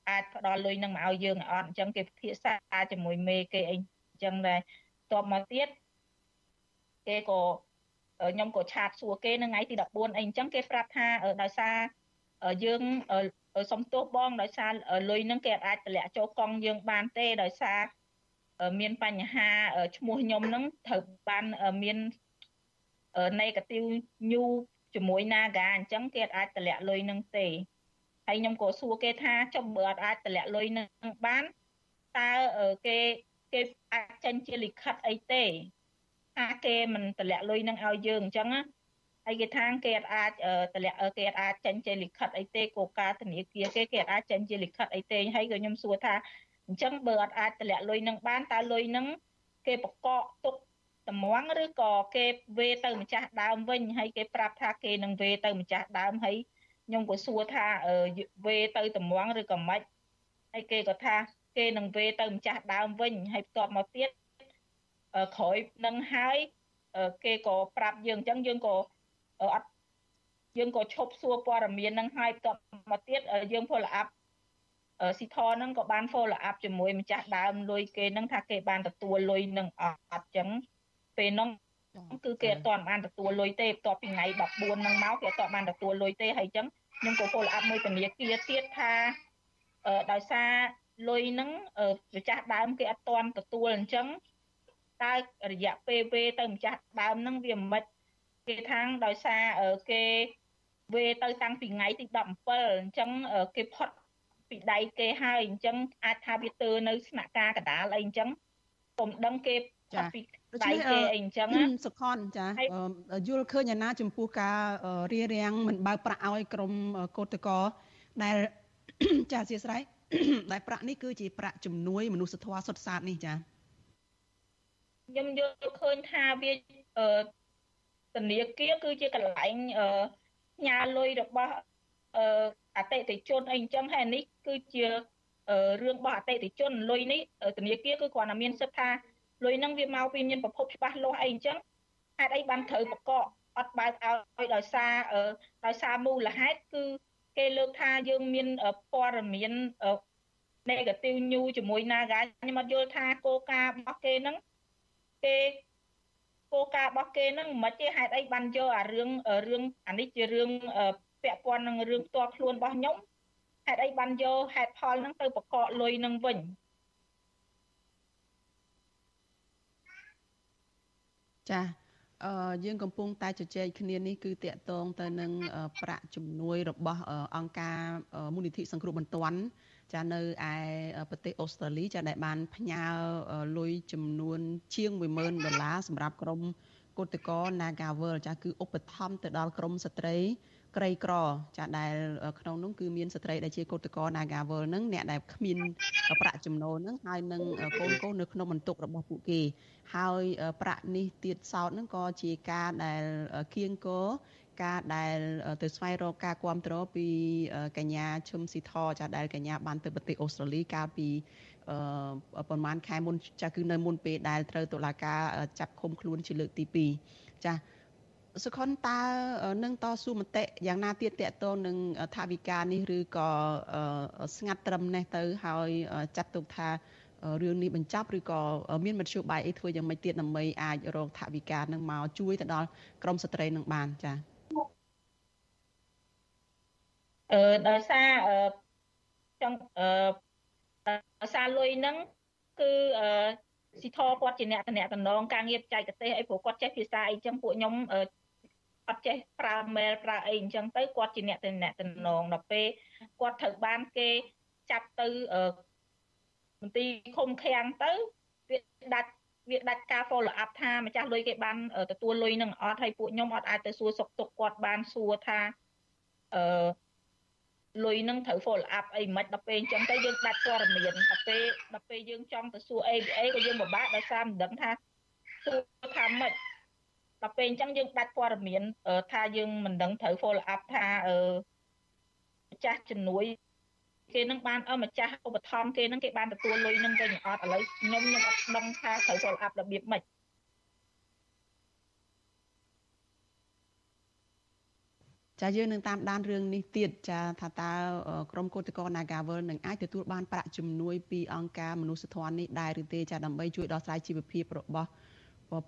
អាចផ្ដល់លុយនឹងមកឲ្យយើងអត់អញ្ចឹងគេពិភាក្សាជាមួយមេគេអីអញ្ចឹងដែរតបមកទៀតគេក៏ខ្ញុំក៏ឆាតសួរគេនៅថ្ងៃទី14អីអញ្ចឹងគេប្រាប់ថាដោយសារយើង សុំទោសបងដោយសារលុយហ្នឹងគេអាចតម្លាក់ចូលកង់យើងបានទេដោយសារមានបញ្ហាឈ្មោះខ្ញុំហ្នឹងត្រូវបានមាន negative new ជាមួយ Naga អញ្ចឹងគេអាចតម្លាក់លុយនឹងទេហើយខ្ញុំក៏សួរគេថាចុះបើអត់អាចតម្លាក់លុយនឹងបានតើគេគេអាចចេញជាលិខិតអីទេថាគេមិនតម្លាក់លុយនឹងឲ្យយើងអញ្ចឹងណា ហើយគេថាគេអាចតម្លាក់គេអាចចេញជាលិខិតអីទេគោលការណ៍ធនាគារគេគេអាចចេញជាលិខិតអីទេហើយក៏ខ្ញុំសួរថាអញ្ចឹងបើអត់អាចតម្លាក់លុយនឹងបានតើលុយនឹងគេបកកទុកតម្ងឬក៏គេវេទៅម្ចាស់ដើមវិញហើយគេប្រាប់ថាគេនឹងវេទៅម្ចាស់ដើមហើយខ្ញុំក៏សួរថាវេទៅតម្ងឬក៏មិនហើយគេក៏ថាគេនឹងវេទៅម្ចាស់ដើមវិញហើយបន្ទាប់មកទៀតក្រោយនឹងហើយគេក៏ប្រាប់យើងអញ្ចឹងយើងក៏ អត់យើងក៏ឈប់សួរព័ត៌មាននឹងហើយបន្ទាប់មកទៀតយើង follow up ស៊ីថហ្នឹងក៏បាន follow up ជាមួយម្ចាស់ដើមលុយគេហ្នឹងថាគេបានទទួលលុយនឹងអត់អញ្ចឹងពេលហ្នឹងគឺគេអត់ទាន់បានទទួលលុយទេបន្ទាប់ពីថ្ងៃ14ហ្នឹងមកគេអត់ទាន់បានទទួលលុយទេហើយអញ្ចឹងខ្ញុំក៏ follow up មួយធនាគារទៀតថាដោយសារលុយហ្នឹងម្ចាស់ដើមគេអត់ទាន់ទទួលអញ្ចឹងតើរយៈពេលវេទៅម្ចាស់ដើមហ្នឹងវាមិន គេថាងដោយសារគេវេទៅតាំងពីថ្ងៃទី17អញ្ចឹងគេផុតពីដៃគេហើយអញ្ចឹងអាចថាវាទៅនៅស្នាក់ការកដាលអីអញ្ចឹងពុំដឹងគេផុតពីដៃគេអីអញ្ចឹងសុខនចាយល់ឃើញអាណា ចំពោះការរៀបរៀងមិនបើប្រាក់ឲ្យក្រមកោតកោដែលចាអធិស្ឋានដែលប្រាក់នេះគឺជាប្រាក់ជំនួយមនុស្សធម៌សុទ្ធសាធនេះចាខ្ញុំយល់ឃើញថាវា ធនាគារគឺជាកន្លែងផ្ញើលុយរបស់អតិថិជនអីអញ្ចឹងហើយនេះគឺជារឿងរបស់អតិថិជនលុយនេះធនាគារគឺគ្រាន់តែមានសិទ្ធិថាលុយហ្នឹងវាមកពីមានប្រភពច្បាស់លាស់អីអញ្ចឹងហេតុអីបានត្រូវបកកអត់បើកឲ្យដោយសារដោយសារមូលហេតុគឺគេលើកថាយើងមានព័ត៌មាន negative news ជាមួយ Naga ខ្ញុំអត់យល់ថាគោលការណ៍របស់គេហ្នឹងគេ គោលការណ៍របស់គេហ្នឹងមិនទេហេតុអីបានយកអារឿងរឿងអានេះជារឿងពាក់ព័ន្ធនឹងរឿងផ្ទាល់ខ្លួនរបស់ខ្ញុំហេតុអីបានយកហេតុផលហ្នឹងទៅបកកលុយហ្នឹងវិញចាអឺ យើងកំពុងតែជជែកគ្នានេះគឺតកតងទៅនឹងប្រាក់ជំនួយរបស់អង្គការមូលនិធិសង្គ្រោះបន្ទាន់ចានៅឯប្រទេសអូស្ត្រាលីចាដែលបានផ្ញើលុយចំនួន ជាង10000ដុល្លារសម្រាប់ក្រុមកោតក្រ Nagavel ចាគឺឧបត្ថម្ភទៅដល់ក្រមស្ត្រី ក្រីក្រ ចាដែលក្នុងនោះគឺមានស្ត្រីដែលជាកោតក្រ Nagavel នឹងអ្នកដែលគ្មានប្រាក់ចំណូលនឹងហើយនឹងកូនកូននៅក្នុងបន្ទុករបស់ពួកគេ ហើយប្រាក់នេះទៀតសោតនឹងក៏ជាការដែលគៀងគរការដែលទៅស្វែងរកការគ្រប់គ្រងពីកញ្ញាឈឹមស៊ីធចាដែលកញ្ញាបានទៅប្រទេសអូស្ត្រាលីកាលពីអឺប្រហែលខែមុនចាគឺនៅមុនពេលដែលត្រូវតុលាការចាប់ឃុំខ្លួនជាលើកទី2ចា សុខុនតើនឹងតស៊ូមតិយ៉ាងណាទៀតតកតងនឹងថាវិការនេះឬក៏ស្ងាត់ត្រឹមនេះទៅហើយចាត់ទុកថារឿងនេះបញ្ចប់ឬក៏មានមធ្យោបាយអីធ្វើយ៉ាងម៉េចទៀតដើម្បីអាចរកថាវិការនឹងមកជួយទៅដល់ក្រមស្ត្រីនឹងបានចា៎អឺដោយសារអឺចង់អឺដោយសារលុយហ្នឹងគឺអឺស៊ីធគាត់ជាអ្នកតំណងការងារបច្ចេកទេសអីព្រោះគាត់ចេះភាសាអីចឹងពួកខ្ញុំ អត់ចេះប្រើ mail ប្រើអីអញ្ចឹងទៅគាត់ជាអ្នកតំណងដល់ពេលគាត់ត្រូវបានគេចាប់ទៅមន្ទីរឃុំឃាំងទៅវាដាច់វាដាច់ការ follow up ថាម្ចាស់លុយគេបានទទួលលុយនឹងអត់ហើយពួកខ្ញុំអត់អាចទៅសួរសុខទុក្ខគាត់បានសួរថាអឺលុយនឹងត្រូវ follow up អីមិនដល់ពេលអញ្ចឹងទៅយើងដាច់ព័ត៌មានដល់ពេលដល់ពេលយើងចង់ទៅសួរ ABA ក៏យើងពិបាកដោយសារមិនដឹងថាសួរថាម៉េច ដល់ពេលអញ្ចឹងយើងដាច់ព័ត៌មានថាយើងមិនដឹងត្រូវ follow up ថាអឺម្ចាស់ជំនួយគេនឹងបានអម្ចាស់ឧបត្ថម្ភគេនឹងគេបានទទួលលុយនឹងវិញអត់ឥឡូវខ្ញុំខ្ញុំអត់ដឹងថាត្រូវ follow up របៀបម៉េចចាយើងនឹងតាមដានរឿងនេះទៀតចាថាតើក្រមកោតក្រ Nagavel នឹងអាចទទួលបានប្រាក់ជំនួយពីអង្គការមនុស្សធម៌នេះដែរឬទេចាដើម្បីជួយដោះស្រាយជីវភាពរបស់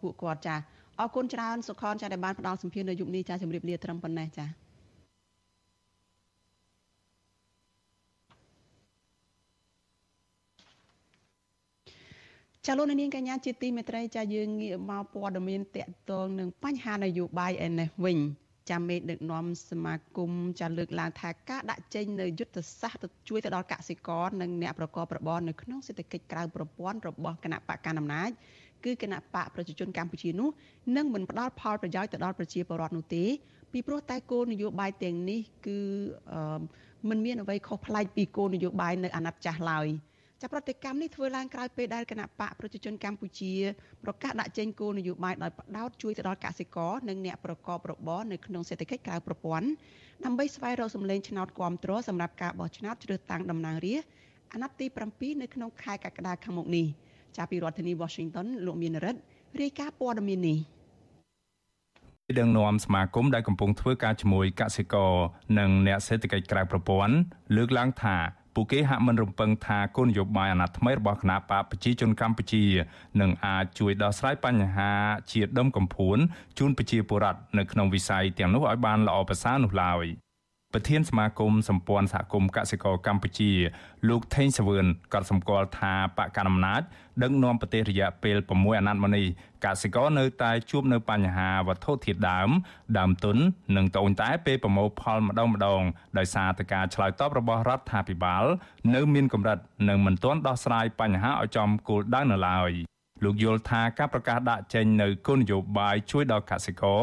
ពួកគាត់ចា អរគុណច្រើនសុខនចាដែលបានផ្ដល់សម្ភារនៅយុគនេះចាជម្រាបលាត្រឹមប៉ុណ្ណេះចាចាលោកនាងកញ្ញាជាទីមេត្រីចាយើងងាកមកព័ត៌មានតកតងនឹងបញ្ហានយោបាយឯនេះវិញចាំមេដឹកនាំសមាគមចាលើកឡើងថាការដាក់ចេញនៅយុទ្ធសាស្ត្រទៅជួយទៅដល់កសិករនិងអ្នកប្រកបរបរនៅក្នុងសេដ្ឋកិច្ចក្រៅប្រព័ន្ធរបស់គណៈបកកណ្ដាលអំណាច គឺគណៈបកប្រជាជនកម្ពុជានោះនឹងមិនផ្ដល់ផលប្រយោជន៍ទៅដល់ប្រជាពលរដ្ឋនោះទេពីព្រោះតែគោលនយោបាយទាំងនេះគឺមិនមានអ្វីខុសប្លែកពីគោលនយោបាយនៅអាណត្តិចាស់ឡើយ។ចាប់ប្រតិកម្មនេះធ្វើឡើងក្រោយពេលដែលគណៈបកប្រជាជនកម្ពុជាប្រកាសដាក់ចេញគោលនយោបាយដោយផ្ដោតជួយទៅដល់កសិករនិងអ្នកប្រកបរបរនៅក្នុងសេដ្ឋកិច្ចក្រៅប្រព័ន្ធដើម្បីស្វែងរកសម្លេងឆ្នោតគ្រប់គ្រងសម្រាប់ការបោះឆ្នោតជ្រើសតាំងតំណាងរាស្ត្រអាណត្តិទី7នៅក្នុងខែកក្កដាខាងមុខនេះ ចាប់ពីរដ្ឋធានី Washington លោកមានរិទ្ធរាយការណ៍ព័ត៌មាននេះដឹកនាំសមាគមដែលកំពុងធ្វើការជាមួយកសិករនិងអ្នកសេដ្ឋកិច្ចក្រៅប្រព័ន្ធលើកឡើងថាពួកគេហាក់មិនរំពឹងថាគោលនយោបាយអាណត្តិថ្មីរបស់គណបកប្រជាជនកម្ពុជានឹងអាចជួយដោះស្រាយបញ្ហាជាដុំកំភួនជូនប្រជាពលរដ្ឋនៅក្នុងវិស័យទាំងនោះឲ្យបានល្អប្រសើរនោះឡើយ។ ប្រធានសមាគមសម្ព័ន្ធសហគមន៍កសិករកម្ពុជា លោកថេងសវឿនក៏សម្គាល់ថាបកកណ្ដាលអំណាចដឹកនាំប្រទេសរយៈពេល6អាណត្តិមកនេះកសិករនៅតែជួបនៅបញ្ហាវត្ថុធាតុដើម ដើមទុននិងត្អូញត្អែពេលប្រមូលផលម្ដងម្ដងដោយសារតែការឆ្លើយតបរបស់រដ្ឋាភិបាល នៅមានកម្រិតនិងមិនទាន់ដោះស្រាយបញ្ហាឲ្យចំគោលដៅនៅឡើយលោកយល់ថាការប្រកាសដាក់ចេញនៅគោលនយោបាយជួយដល់កសិករ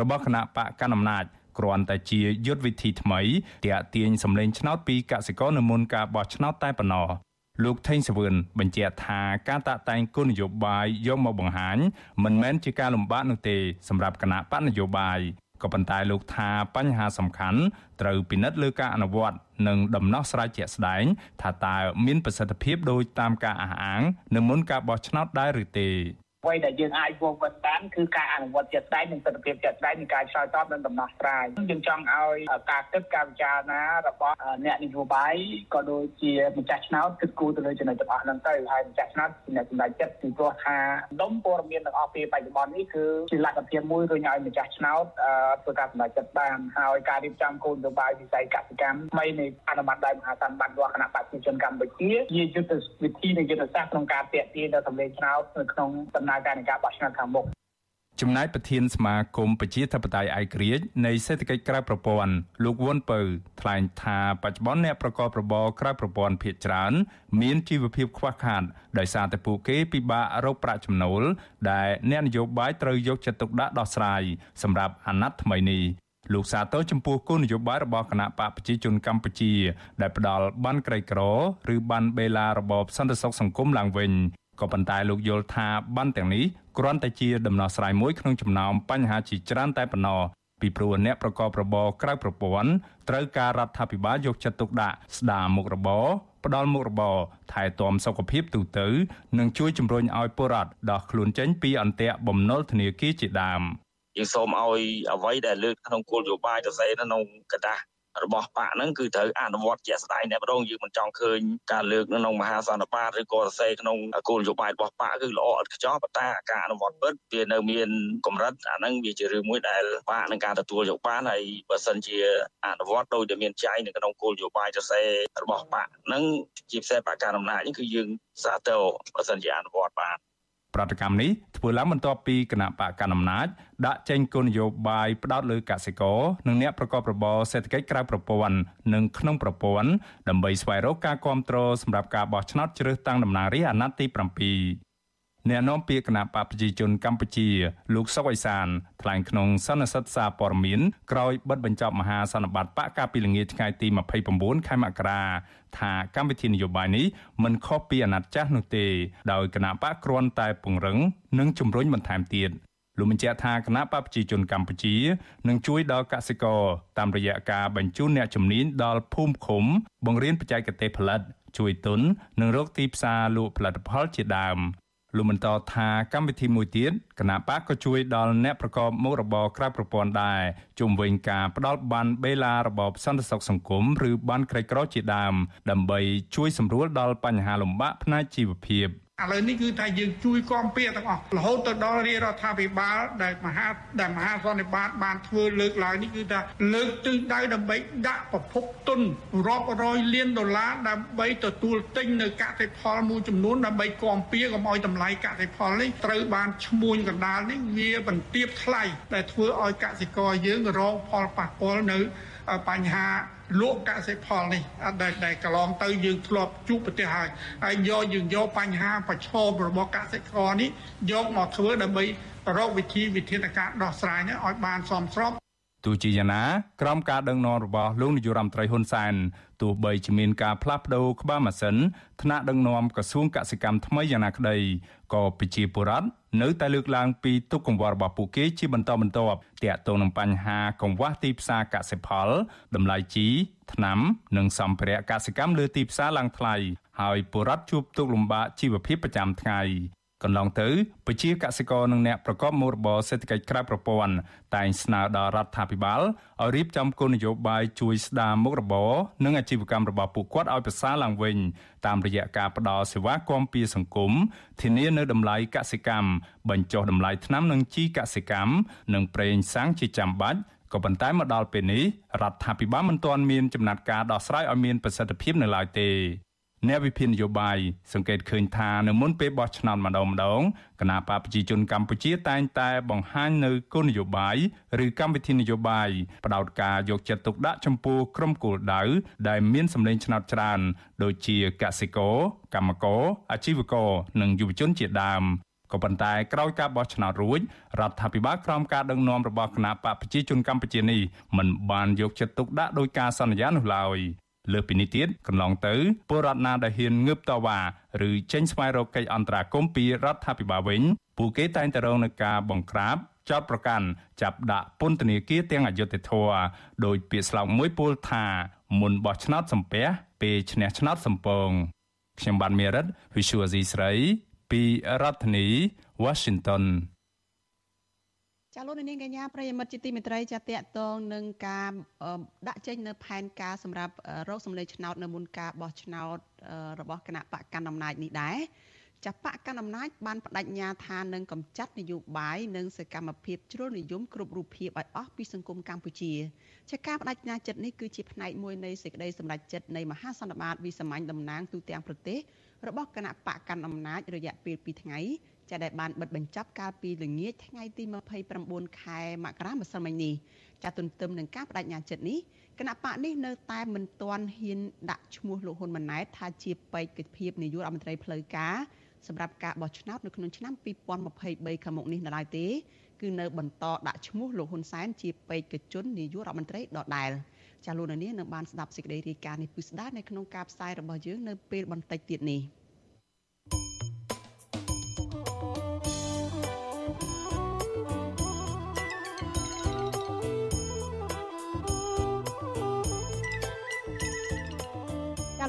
របស់គណៈបកកណ្ដាលអំណាច គ្រាន់តែជាយុទ្ធវិធីថ្មីទាក់ទាញសម្លេងឆ្នោតពីកសិករនៅមុនការបោះឆ្នោតតែប៉ុណ្ណោះលោកថេងសវឿនបញ្ជាក់ថាការតាក់តែងគោលនយោបាយយកមកបង្ហាញមិនមែនជាការលំបាកនោះទេសម្រាប់គណៈបកនយោបាយក៏ប៉ុន្តែលោកថាបញ្ហាសំខាន់ត្រូវពិនិត្យលើការអនុវត្តនិងដំណោះស្រាយជាក់ស្ដែង ថាតើមានប្រសិទ្ធភាពដោយតាមការអះអាងនៅមុនការបោះឆ្នោតដែរឬទេ អ្វីដែលយើងអាចវងវិនបានគឺការអនុវត្តជាក់ស្ដែងនិងទស្សនវិជ្ជាជាក់ស្ដែងនៃការឆ្លើយតបនិងដំណោះស្រាយយើងចង់ឲ្យការគិតការពិចារណារបស់អ្នកនយោបាយក៏ដូចជាម្ចាស់ឆ្នោតគិតគូរទៅលើចំណុចទាំងអស់ហ្នឹងទៅហើយម្ចាស់ឆ្នោតជាអ្នកសម្រេចចិត្តពីព្រោះថាដុំព័ត៌មានទាំងអស់ពេលបច្ចុប្បន្ននេះគឺជាលទ្ធភាពមួយរុញឲ្យម្ចាស់ឆ្នោតធ្វើការសម្រេចចិត្តបានហើយការរៀបចំគោលនយោបាយវិស័យកសិកម្មថ្មីនៃអនុម័តដោយមហាសន្និបាតរបស់គណៈបព្វជិជនកម្ពុជាជាយុទ្ធវិធីនិងយុទ្ធសាស្ត្រក្នុងការទាក់ទាញដល់សម្លេងឆ្នោតនៅក្នុងដំណើរការនៃការបោះឆ្នោតខាងមុខចំណែកប្រធានសមាគមប្រជាធិបតេយ្យឯករាជ្យនៃសេដ្ឋកិច្ចក្រៅប្រព័ន្ធលោកវុនពៅថ្លែងថាបច្ចុប្បន្នអ្នកប្រកបរបរក្រៅប្រព័ន្ធភាគច្រើន មានជីវភាពខ្វះខាតដោយសារតែពួកគេពិបាករកប្រាក់ចំណូល ដែលអ្នកនយោបាយត្រូវយកចិត្តទុកដាក់ដោះស្រាយសម្រាប់អាណត្តិថ្មីនេះលោកសាទរចំពោះគោលនយោបាយរបស់គណៈបកប្រជាជនកម្ពុជា ដែលផ្ដល់បានក្រីក្រ ឬបានបេឡារបបសន្តិសុខសង្គមឡើងវិញ ក៏ប៉ុន្តែលោកយល់ថាបានទាំងនេះគ្រាន់តែជាដំណោះស្រាយមួយក្នុងចំណោមបញ្ហាជាច្រើនតែប៉ុណ្ណោះពីព្រោះអ្នកប្រកបរបរក្រៅប្រព័ន្ធត្រូវការរដ្ឋាភិបាលយកចិត្តទុកដាក់ស្ដារមុខរបរផ្ដល់មុខរបរថែទាំសុខភាពទូទៅ និងជួយជំរុញឲ្យពលរដ្ឋដោះខ្លួនចេញពីអន្ទាក់បំណុលធនាគារជាដើមយើងសូមឲ្យអ្វីដែលលើកក្នុងគោលនយោបាយសរសេរនៅក្នុងក្រដាស់ របស់បកហ្នឹងគឺត្រូវអនុវត្តជាក់ស្ដែងតែម្ដងយើងមិនចង់ឃើញការលើកនៅក្នុងមហាសន្និបាតឬក៏សរសេរក្នុងគោលនយោបាយរបស់បកគឺល្អឥតខ្ចោះប៉ុន្តែការអនុវត្តពិតវានៅមានកម្រិតអាហ្នឹងវាជារឿងមួយដែលបកនឹងការទទួលយកបានហើយបើសិនជាអនុវត្តដោយដែលមានចែងនៅក្នុងគោលនយោបាយសរសេររបស់បកហ្នឹងជាពិសេសបកការអំណាចនេះគឺយើងសាទរបើសិនជាអនុវត្តបាន ប្រតិកម្មនេះធ្វើឡើងបន្ទាប់ពីគណៈបកកណ្ដាលអំណាចដាក់ចេញគោលនយោបាយផ្ដោតលើកសិករនិងអ្នកប្រកបរបរសេដ្ឋកិច្ចក្រៅប្រព័ន្ធនិងក្នុងប្រព័ន្ធដើម្បីស្វែងរកការគ្រប់គ្រងសម្រាប់ការបោះឆ្នោតជ្រើសតាំងតំណាងរាស្ត្រអាណត្តិទី7 អ្នកនាំពាក្យគណៈបកប្រជាជនកម្ពុជា លោកសុកអេសានថ្លែងក្នុងសន្និសីទសារព័ត៌មានក្រោយបិទបញ្ចប់មហាសន្និបាតបកកាលពីល្ងាចថ្ងៃទី29ខែមករាថាកម្មវិធីនយោបាយនេះមិនខុសពីអាណត្តិចាស់នោះទេដោយគណៈបកគ្រាន់តែពង្រឹងនិងជំរុញបន្ថែមទៀតលោកបញ្ជាក់ថាគណៈបកប្រជាជនកម្ពុជានឹងជួយដល់កសិករតាមរយៈការបញ្ជូនអ្នកជំនាញដល់ភូមិឃុំ បង្រៀនបច្ចេកទេសផលិត ជួយទុននិងរកទីផ្សារលក់ផលិតផលជាដើម លោកបន្តថាកម្មវិធីមួយទៀតគណៈបកក៏ជួយដល់អ្នកប្រកបមុខរបរក្រៅប្រព័ន្ធដែរជុំវិញការផ្ដល់បានបេឡារបបសន្តិសុខសង្គមឬបានក្រីក្រជាដើមដើម្បីជួយសម្រួលដល់បញ្ហាលំបាកផ្នែកជីវភាព។ ឥឡូវនេះគឺថាយើងជួយគាំពៀទាំងអស់រហូតទៅដល់រាជរដ្ឋាភិបាលដែលមហាដែលមហាសន្និបាតបានធ្វើលើកឡើងនេះគឺថាលើកទិសដៅដើម្បីដាក់ប្រភពទុនរាប់រយលានដុល្លារដើម្បីទទួលទិញនៅកសិផលមួយចំនួនដើម្បីគាំពៀកុំឲ្យតម្លៃកសិផលនេះត្រូវបានឈ្មួញកណ្ដាលនេះវាបន្ទាបថ្លៃដែលធ្វើឲ្យកសិករយើងរងផលប៉ះពាល់នៅបញ្ហា លក់កសិផលនេះដែលដែលកន្លងទៅយើងធ្លាប់ជួបប្រទេសហើយហើយយកយើងយកបញ្ហាប្រឈមរបស់កសិករនេះយកមកធ្វើដើម្បីរកវិធីវិធានការដោះស្រាយនេះឲ្យបានសមស្រប ទោះជាយ៉ាងណាក្រោមការដឹកនាំរបស់លោកនាយរដ្ឋមន្ត្រីហ៊ុនសែនទោះបីជាមានការផ្លាស់ប្តូរក្បាលម៉ាស៊ីនថ្នាក់ដឹកនាំក្រសួងកសិកម្មថ្មីយ៉ាងណាក្តីក៏ប្រជាពលរដ្ឋនៅតែលើកឡើងពីទុកកង្វល់របស់ពួកគេជាបន្តបន្ទាប់ទាក់ទងនឹងបញ្ហាកង្វះទីផ្សារកសិផលតម្លៃជីថ្នាំនិងសម្ភារៈកសិកម្មលើទីផ្សារឡើងថ្លៃហើយពលរដ្ឋជួបទុក្ខលំបាកជីវភាពប្រចាំថ្ងៃ កន្លងទៅពជាកសិករនិងអ្នកប្រកបមុខរបរសេដ្ឋកិច្ចក្រៅប្រព័ន្ធតែងស្នើដល់រដ្ឋាភិបាលឲ្យរៀបចំគោលនយោបាយជួយស្ដារមុខរបរនិងអាជីវកម្មរបស់ពួកគាត់ឲ្យប្រសើរឡើងវិញតាមរយៈការផ្តល់សេវាគាំពារសង្គមធានានៅតម្លៃកសិកម្មបញ្ចុះតម្លៃថ្នាំនិងជីកសិកម្មនិងប្រេងសាំងជាចាំបាច់ក៏ប៉ុន្តែមកដល់ពេលនេះរដ្ឋាភិបាលមិនទាន់មានចំណាត់ការដោះស្រាយឲ្យមានប្រសិទ្ធភាពនៅឡើយទេ អ្នកវិភាគនយោបាយសង្កេតឃើញថានៅមុនពេលបោះឆ្នោតម្ដងម្ដងគណៈបកប្រជាជនកម្ពុជាតែងតែបង្ហាញនៅគោលនយោបាយឬកម្មវិធីនយោបាយផ្ដោតការយកចិត្តទុកដាក់ចំពោះក្រុមគោលដៅដែលមានសម្លេងឆ្នោតច្រើន ដូចជាកសិករកម្មករអាជីវករនិងយុវជនជាដើមក៏ប៉ុន្តែក្រោយការបោះឆ្នោតរួចរដ្ឋាភិបាលក្រោមការដឹកនាំរបស់គណៈបកប្រជាជនកម្ពុជានេះមិនបានយកចិត្តទុកដាក់ដោយការសន្យានោះឡើយ លើសពីនេះទៀតកន្លងទៅពលរដ្ឋណាដែលហ៊ានងើបតវ៉ាឬចេញស្វែងរកកិច្ចអន្តរាគមន៍ពីរដ្ឋាភិបាលវិញពួកគេតែងតែរងនឹងការបង្ក្រាបចោតប្រកាន់ចាប់ដាក់ពន្ធនាគារទាំងអយុត្តិធម៌ដោយពាក្យស្លោកមួយពោលថាមុនបោះឆ្នោតសំពះពេលឈ្នះឆ្នោតសំពងខ្ញុំបានមេរិត Visual C ស្រីពីរដ្ឋធានី Washington ចាលោកនាងកញ្ញាប្រិយមិត្តជាទីមេត្រីចាតកតងនឹងការដាក់ចេញនៅផែនការសម្រាប់រកសម្លេងឆ្នោតនៅមុនការបោះឆ្នោតរបស់គណៈបកកណ្ដាលអំណាចនេះដែរចាបកកណ្ដាលអំណាចបានបដិញ្ញាថានឹងកម្ចាត់នយោបាយនិងសកម្មភាពជ្រុលនិយមគ្រប់រូបភាពឲ្យអស់ពីសង្គមកម្ពុជាចាការបដិញ្ញាចិត្តនេះគឺជាផ្នែកមួយនៃសេចក្តីសម្រេចចិត្តនៃមហាសន្និបាតវិសាមញ្ញតំណាងទូទាំងប្រទេសរបស់គណៈបកកណ្ដាលអំណាចរយៈពេល2ថ្ងៃ ចាដែលបានបិទបញ្ចប់កាលពីល្ងាចថ្ងៃទី29ខែមករាម្សិលមិញនេះចាទន្ទឹមនឹងការបដិញ្ញាចិត្តនេះគណៈបកនេះនៅតែមិនទាន់ហ៊ានដាក់ឈ្មោះលោកហ៊ុនម៉ាណែតថាជាបេក្ខភាពនាយករដ្ឋមន្ត្រីផ្លូវការសម្រាប់ការបោះឆ្នោតនៅក្នុងឆ្នាំ2023ខាងមុខនេះនៅឡើយទេគឺនៅបន្តដាក់ឈ្មោះលោកហ៊ុនសែនជាបេក្ខជននាយករដ្ឋមន្ត្រីដដែល ចាលោកនាងនឹងបានស្ដាប់សេចក្តីរាយការណ៍នេះពិស្ដានៅក្នុងការផ្សាយរបស់យើងនៅពេលបន្តិចទៀតនេះ។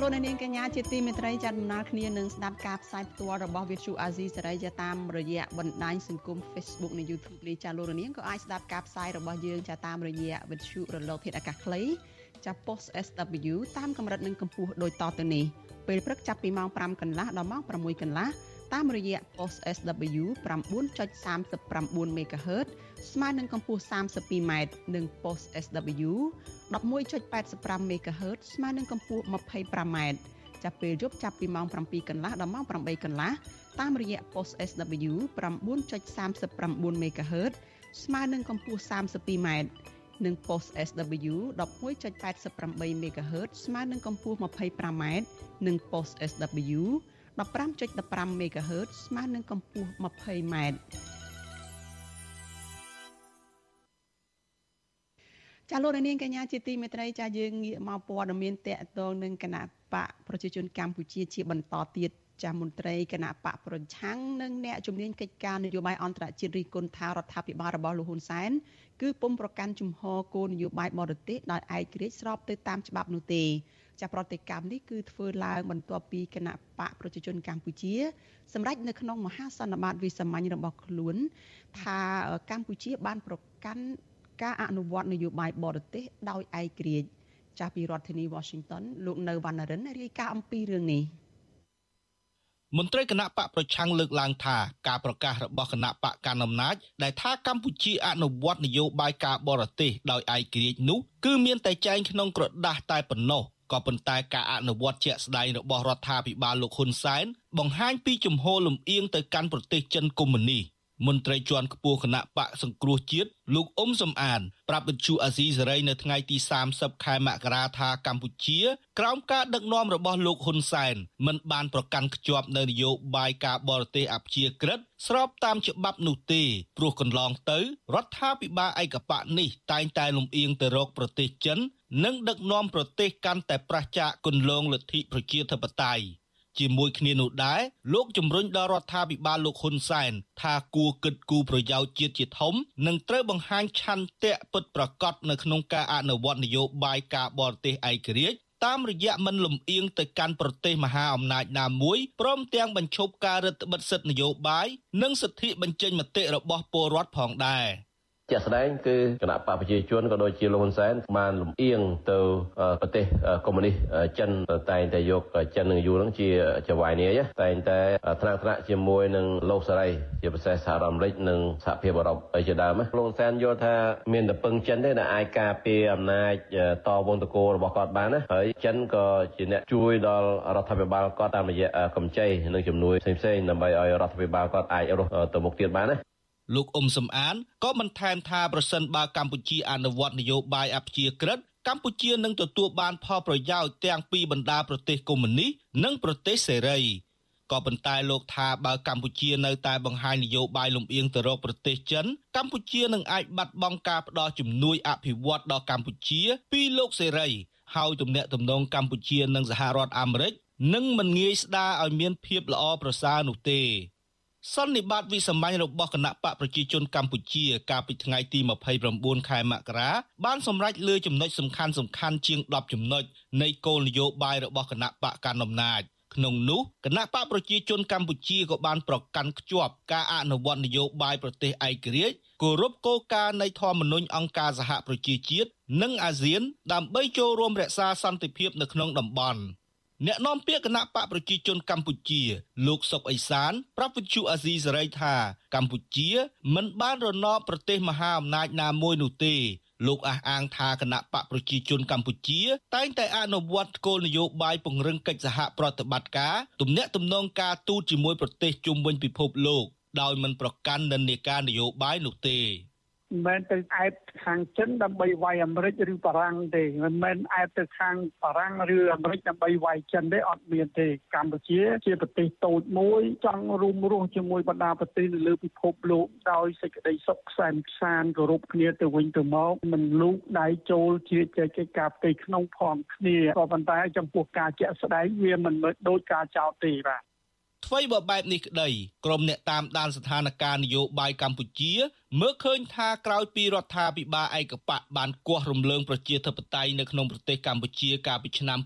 លោកនាងកញ្ញាជាទីមេត្រីចាត់ដំណើរគ្នានឹងស្ដាប់ការផ្សាយផ្ទាល់របស់ Vithu Azizi សេរីចាតាមរយៈបណ្ដាញសង្គម Facebook និង YouTube នេះចាលោកនាងក៏អាចស្ដាប់ការផ្សាយរបស់យើងចាតាមរយៈ Vithu រលកធាតុអាកាសខ្លីចា Post SW តាមកម្រិតនិងកម្ពស់ដូចតទៅនេះពេលព្រឹកចាប់ពីម៉ោង5កន្លះដល់ម៉ោង6កន្លះ តាមរយៈ Post SW 9.39 MHz ស្មើនឹងកម្ពស់ 32m និង Post SW 11.85 MHz ស្មើនឹងកម្ពស់ 25m ចាប់ពេលយប់ចាប់ពីម៉ោង7កន្លះដល់ម៉ោង8កន្លះតាមរយៈ post SW 9.39 MHz ស្មើនឹងកម្ពស់ 32m និង post SW 11.88 MHz ស្មើនឹងកម្ពស់ 25m និង post SW 15.15 MHz ស្មើនឹងកម្ពស់ 20m ចាលោកនាងកញ្ញាជាទីមេត្រីចាយើងងាកមកព័ត៌មានតកតងនឹងគណៈបកប្រជាជនកម្ពុជាជាបន្តទៀតចាមន្ត្រីគណៈបកប្រឆាំងនិងអ្នកជំនាញកិច្ចការនយោបាយអន្តរជាតិរិះគន់ថារដ្ឋាភិបាលរបស់លោកហ៊ុនសែនគឺពុំប្រកាន់ជំហរគោលនយោបាយបរទេសដោយឯករាជ្យស្របទៅតាមច្បាប់នោះទេ ចាប្រតិកម្មនេះគឺធ្វើឡើងបន្ទាប់ពីគណៈបកប្រជាជនកម្ពុជា សម្រាប់នៅក្នុងមហាសន្និបាតវិសាមញ្ញរបស់ខ្លួន ថាកម្ពុជាបានប្រកាន់ការអនុវត្តនយោបាយបរទេសដោយឯករាជ្យចាស់ពីរដ្ឋធានី Washington លោកនៅវណ្ណរិនរាយការណ៍អំពីរឿងនេះមន្ត្រីគណៈបកប្រឆាំងលើកឡើងថាការប្រកាសរបស់គណៈបកកណ្ដាលអំណាចដែលថាកម្ពុជាអនុវត្តនយោបាយការបរទេសដោយឯករាជ្យនោះគឺមានតែចែងក្នុងក្រដាស់តែប៉ុណ្ណោះ ក៏ប៉ុន្តែការអនុវត្តជាក់ស្ដែងរបស់រដ្ឋាភិបាលលោកហ៊ុនសែនបង្ហាញពីជំហរលំអៀងទៅកាន់ប្រទេសចិនកុម្មុយនីស មន្ត្រីជាន់ខ្ពស់គណៈបកសង្គ្រោះជាតិលោកអ៊ុំសំអាន ប្រាប់វិទ្យុអាស៊ីសេរីនៅថ្ងៃទី30ខែមករាថាកម្ពុជា ក្រោមការដឹកនាំរបស់លោកហ៊ុនសែនមិនបានប្រកាន់ខ្ជាប់នៅនយោបាយការបរទេសអព្យាក្រឹតស្របតាមច្បាប់នោះទេព្រោះកន្លងទៅរដ្ឋាភិបាលឯកបកនេះតែងតែលំអៀងទៅរកប្រទេសចិននិងដឹកនាំប្រទេសកាន់តែប្រឆាចគន្លងលទ្ធិប្រជាធិបតេយ្យ ជាមួយគ្នានោះដែរលោកជំរុញដល់រដ្ឋាភិបាលលោកហ៊ុនសែនថាគួរគិតគូរប្រយោជន៍ជាតិជាធំនិងត្រូវបង្ហាញឆន្ទៈពិតប្រាកដនៅក្នុងការអនុវត្តនយោបាយការបរទេសឯករាជ្យតាមរយៈមិនលំអៀងទៅកាន់ប្រទេសមហាអំណាចណាមួយព្រមទាំងបញ្ឈប់ការរឹតបន្តឹងសិទ្ធិនយោបាយនិងសិទ្ធិបញ្ចេញមតិរបស់ពលរដ្ឋផងដែរ។ ជាក់ស្ដែងគឺគណៈបកប្រជាជនក៏ដូចជាលោកហ៊ុនសែនបានលំអៀងទៅប្រទេសកុម្មុយនីសចិនតែងតែយកចិននិងយួននឹងជាចវាយនាយតែងតែថ្នាក់ថ្នាក់ជាមួយនឹងលោកសេរីជាពិសេសសហរដ្ឋអាមេរិកនិងសហភាពអឺរ៉ុបជាដើមលោកហ៊ុនសែនយល់ថាមានតែពឹងចិនទេដែលអាចការពារអំណាចតវងតកោរបស់គាត់បានណាហើយចិនក៏ជាអ្នកជួយដល់រដ្ឋាភិបាលគាត់តាមរយៈកម្ចីនិងជំនួយផ្សេងៗដើម្បីឲ្យរដ្ឋាភិបាលគាត់អាចរស់ទៅមុខទៀតបានណា លោកអ៊ុំសំអានក៏បន្ថែមថាប្រសិនបើកម្ពុជាអនុវត្តនយោបាយអព្យាក្រឹតកម្ពុជានឹងទទួលបានផលប្រយោជន៍ទាំងពីបណ្ដាប្រទេសកុម្មុយនីសនិងប្រទេសសេរីក៏ប៉ុន្តែលោកថាបើកម្ពុជានៅតែបង្ហាញនយោបាយលំអៀងទៅរកប្រទេសចិនកម្ពុជានឹងអាចបាត់បង់ការផ្ដល់ជំនួយអភិវឌ្ឍដល់កម្ពុជា ពីលោកសេរីហើយទំនាក់ទំនងកម្ពុជានិងសហរដ្ឋអាមេរិកនឹងមិនងាយស្ដារឲ្យមានភាពល្អប្រសើរនោះទេ សន្និបាតវិសាមញ្ញរបស់គណៈបកប្រជាជនកម្ពុជា កាលពីថ្ងៃទី29ខែមករាបានសម្រេចលើចំណុចសំខាន់សំខាន់ជាង10ចំណុចនៃគោលនយោបាយរបស់គណៈបកកណ្ដាលអំណាចក្នុងនោះគណៈបកប្រជាជនកម្ពុជាក៏បានប្រកាន់ខ្ជាប់ការអនុវត្តនយោបាយប្រទេសឯករាជ្យគោរពគោលការណ៍នៃធម្មនុញ្ញអង្គការសហប្រជាជាតិនិងអាស៊ានដើម្បីចូលរួមរក្សាសន្តិភាពនៅក្នុងតំបន់ អ្នកនាំពាក្យគណៈបកប្រជាជនកម្ពុជា លោកសុកអេសាន ប្រាប់វិទ្យុអាស៊ីសេរីថាកម្ពុជា មិនបានរណបប្រទេសមហាអំណាចណាមួយនោះទេលោកអះអាងថាគណៈបកប្រជាជនកម្ពុជា តែងតែអនុវត្តគោលនយោបាយពង្រឹងកិច្ចសហប្រតិបត្តិការទំនាក់ទំនងការទូតជាមួយប្រទេសជុំវិញពិភពលោកដោយមិនប្រកាន់និន្នាការនយោបាយនោះទេ មិនមែនទៅអែបខាងចិនដើម្បីវាយអាមេរិកឬបារាំងទេមិនមែនអែបទៅខាងបារាំងឬអាមេរិកដើម្បីវាយចិនទេអត់មានទេកម្ពុជា ជាប្រទេសតូចមួយចង់រួមរស់ជាមួយបណ្ដាប្រទេសនៅលើពិភពលោកដោយសេចក្តីសុខសែនសានគោរពគ្នាទៅវិញទៅមកមិនលូកដៃចូលជាកិច្ចការផ្ទៃក្នុងផងគ្នាក៏ប៉ុន្តែចំពោះការជាក់ស្ដែងវាមិនដូចការចោទទេបាទ អ្វីបើបែបនេះក្តីក្រុមអ្នកតាមដានស្ថានភាពនយោបាយកម្ពុជា មើលឃើញថាក្រោយពីរដ្ឋាភិបាលឯកបកបានគាស់រំលើងប្រជាធិបតេយ្យនៅក្នុងប្រទេសកម្ពុជាកាលពីឆ្នាំ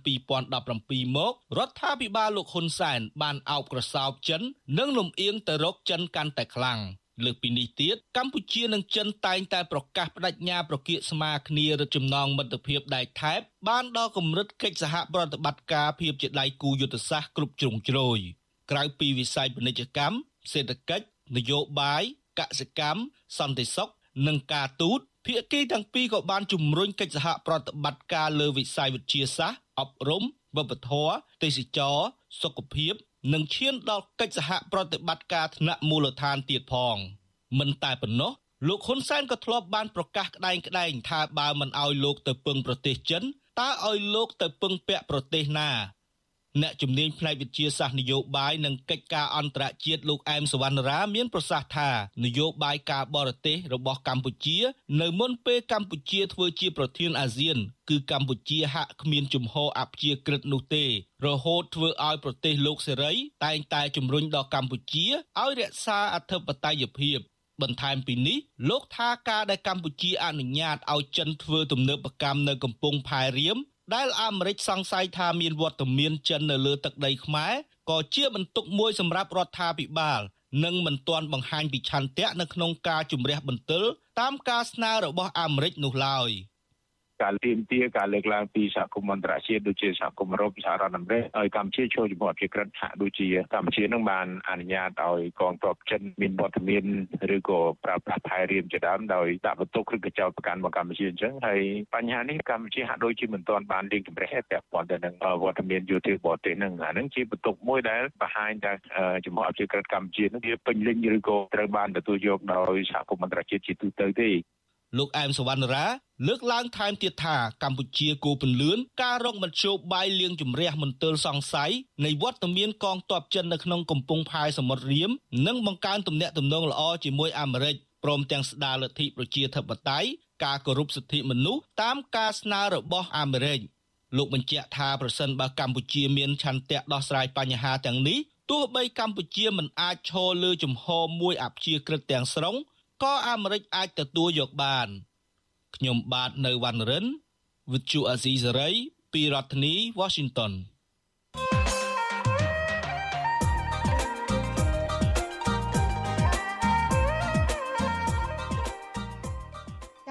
2017មករដ្ឋាភិបាលលោកហ៊ុនសែនបានអោបក្រសោបចិន និងលំអៀងទៅរកចិនកាន់តែខ្លាំងលើកពីនេះទៀតកម្ពុជានិងចិនតែងតែប្រកាសបដិញ្ញាប្រគៀកស្មារគ្នារឹតចំណងមិត្តភាពដែកថែបបានដល់កម្រិតកិច្ចសហប្រតិបត្តិការភាពជាដៃគូយុទ្ធសាស្ត្រគ្រប់ជ្រុងជ្រោយ។ ក្រៅពីវិស័យពាណិជ្ជកម្មសេដ្ឋកិច្ចនយោបាយកសិកម្មសន្តិសុខនិងការទូតភាគីទាំងពីរក៏បានជំរុញកិច្ចសហប្រតិបត្តិការលើវិស័យវិទ្យាសាស្ត្រអប់រំវប្បធម៌ទេសចរសុខភាព និងឈានដល់កិច្ចសហប្រតិបត្តិការថ្នាក់មូលដ្ឋានទៀតផង មិនតែប៉ុណ្ណោះលោកហ៊ុនសែនក៏ធ្លាប់បានប្រកាសក្តែងក្តែងថាបើមិនអោយលោកទៅពឹងប្រទេសចិនតើឲ្យលោកទៅពឹងពាក់ប្រទេសណា អ្នកជំនាញផ្នែកវិទ្យាសាស្ត្រនយោបាយនិងកិច្ចការអន្តរជាតិលោកអែមសវណ្ណរាមានប្រសាសន៍ថានយោបាយការបរទេសរបស់កម្ពុជា នៅមុនពេលកម្ពុជាធ្វើជាប្រធានអាស៊ាន គឺកម្ពុជាហាក់គ្មានជំហរអព្យាក្រឹតនោះទេ រហូតធ្វើឲ្យប្រទេសលោកសេរី តែងតែជំរុញដល់កម្ពុជាឲ្យរក្សាអធិបតេយ្យភាពបន្ថែមពីនេះលោកថាការដែលកម្ពុជាអនុញ្ញាតឲ្យចិនធ្វើទំនើបកម្មនៅកំពង់ផែរៀម ដែលអាមេរិកសង្ស័យថាមានវត្តមានចិននៅលើទឹកដីខ្មែរក៏ជាបន្ទុកមួយសម្រាប់រដ្ឋាភិបាលនិងមិនទាន់បង្ហាញពីឆន្ទៈនៅក្នុងការជំរះបន្ទិលតាមការស្នើរបស់អាមេរិកនោះឡើយ។ ការទៀមទាការលើកឡើងពីសហគមន៍អន្តរជាតិដូចជាសហគមន៍អឺរ៉ុបសហរដ្ឋអាមេរិកឲ្យកម្ពុជាចូលចំពោះអភិក្រិតហាក់ដូចជាកម្ពុជានឹងបានអនុញ្ញាតឲ្យកងទ័ពចិនមានវត្តមានឬក៏ប្រើប្រាស់ផែរៀមជាដើមដោយដាក់បន្ទុកឬក៏ចោទប្រកាន់មកកម្ពុជាអញ្ចឹងហើយបញ្ហានេះកម្ពុជាហាក់ដូចជាមិនទាន់បានលេងជំរះពាក់ព័ន្ធទៅនឹងវត្តមានយោធាបរទេសនឹងអានឹងជាបន្ទុកមួយដែលបង្ហាញថាចំពោះអភិក្រិតកម្ពុជានឹងវាពេញលេញឬក៏ត្រូវបានទទួលយកដោយសហគមន៍អន្តរជាតិជាទូទៅទេ លោកអែមសវណ្ណរាលើកឡើងថែមទៀតថាកម្ពុជាគូពន្លឿនការរកមធ្យោបាយលៀងជំរះមន្ទិលសង្ស័យនៃវត្តមានកងទ័ពចិននៅក្នុងកំពង់ផែសមុទ្ររៀមនិងបង្កើនទំនាក់ទំនងល្អជាមួយអាមេរិកព្រមទាំងស្ដារលទ្ធិប្រជាធិបតេយ្យការគោរពសិទ្ធិមនុស្សតាមការស្នើរបស់អាមេរិកលោកបញ្ជាក់ថាប្រសិនបើកម្ពុជាមានឆន្ទៈដោះស្រាយបញ្ហាទាំងនេះទោះបីកម្ពុជាមិនអាចឈរលើជំហរមួយអព្យាក្រឹតទាំងស្រុង ក៏អាមេរិកអាចទទួលយកបាន ខ្ញុំបាទនៅវណ្ណរិន With Chu Azizi Saray ពីរដ្ឋធានី Washington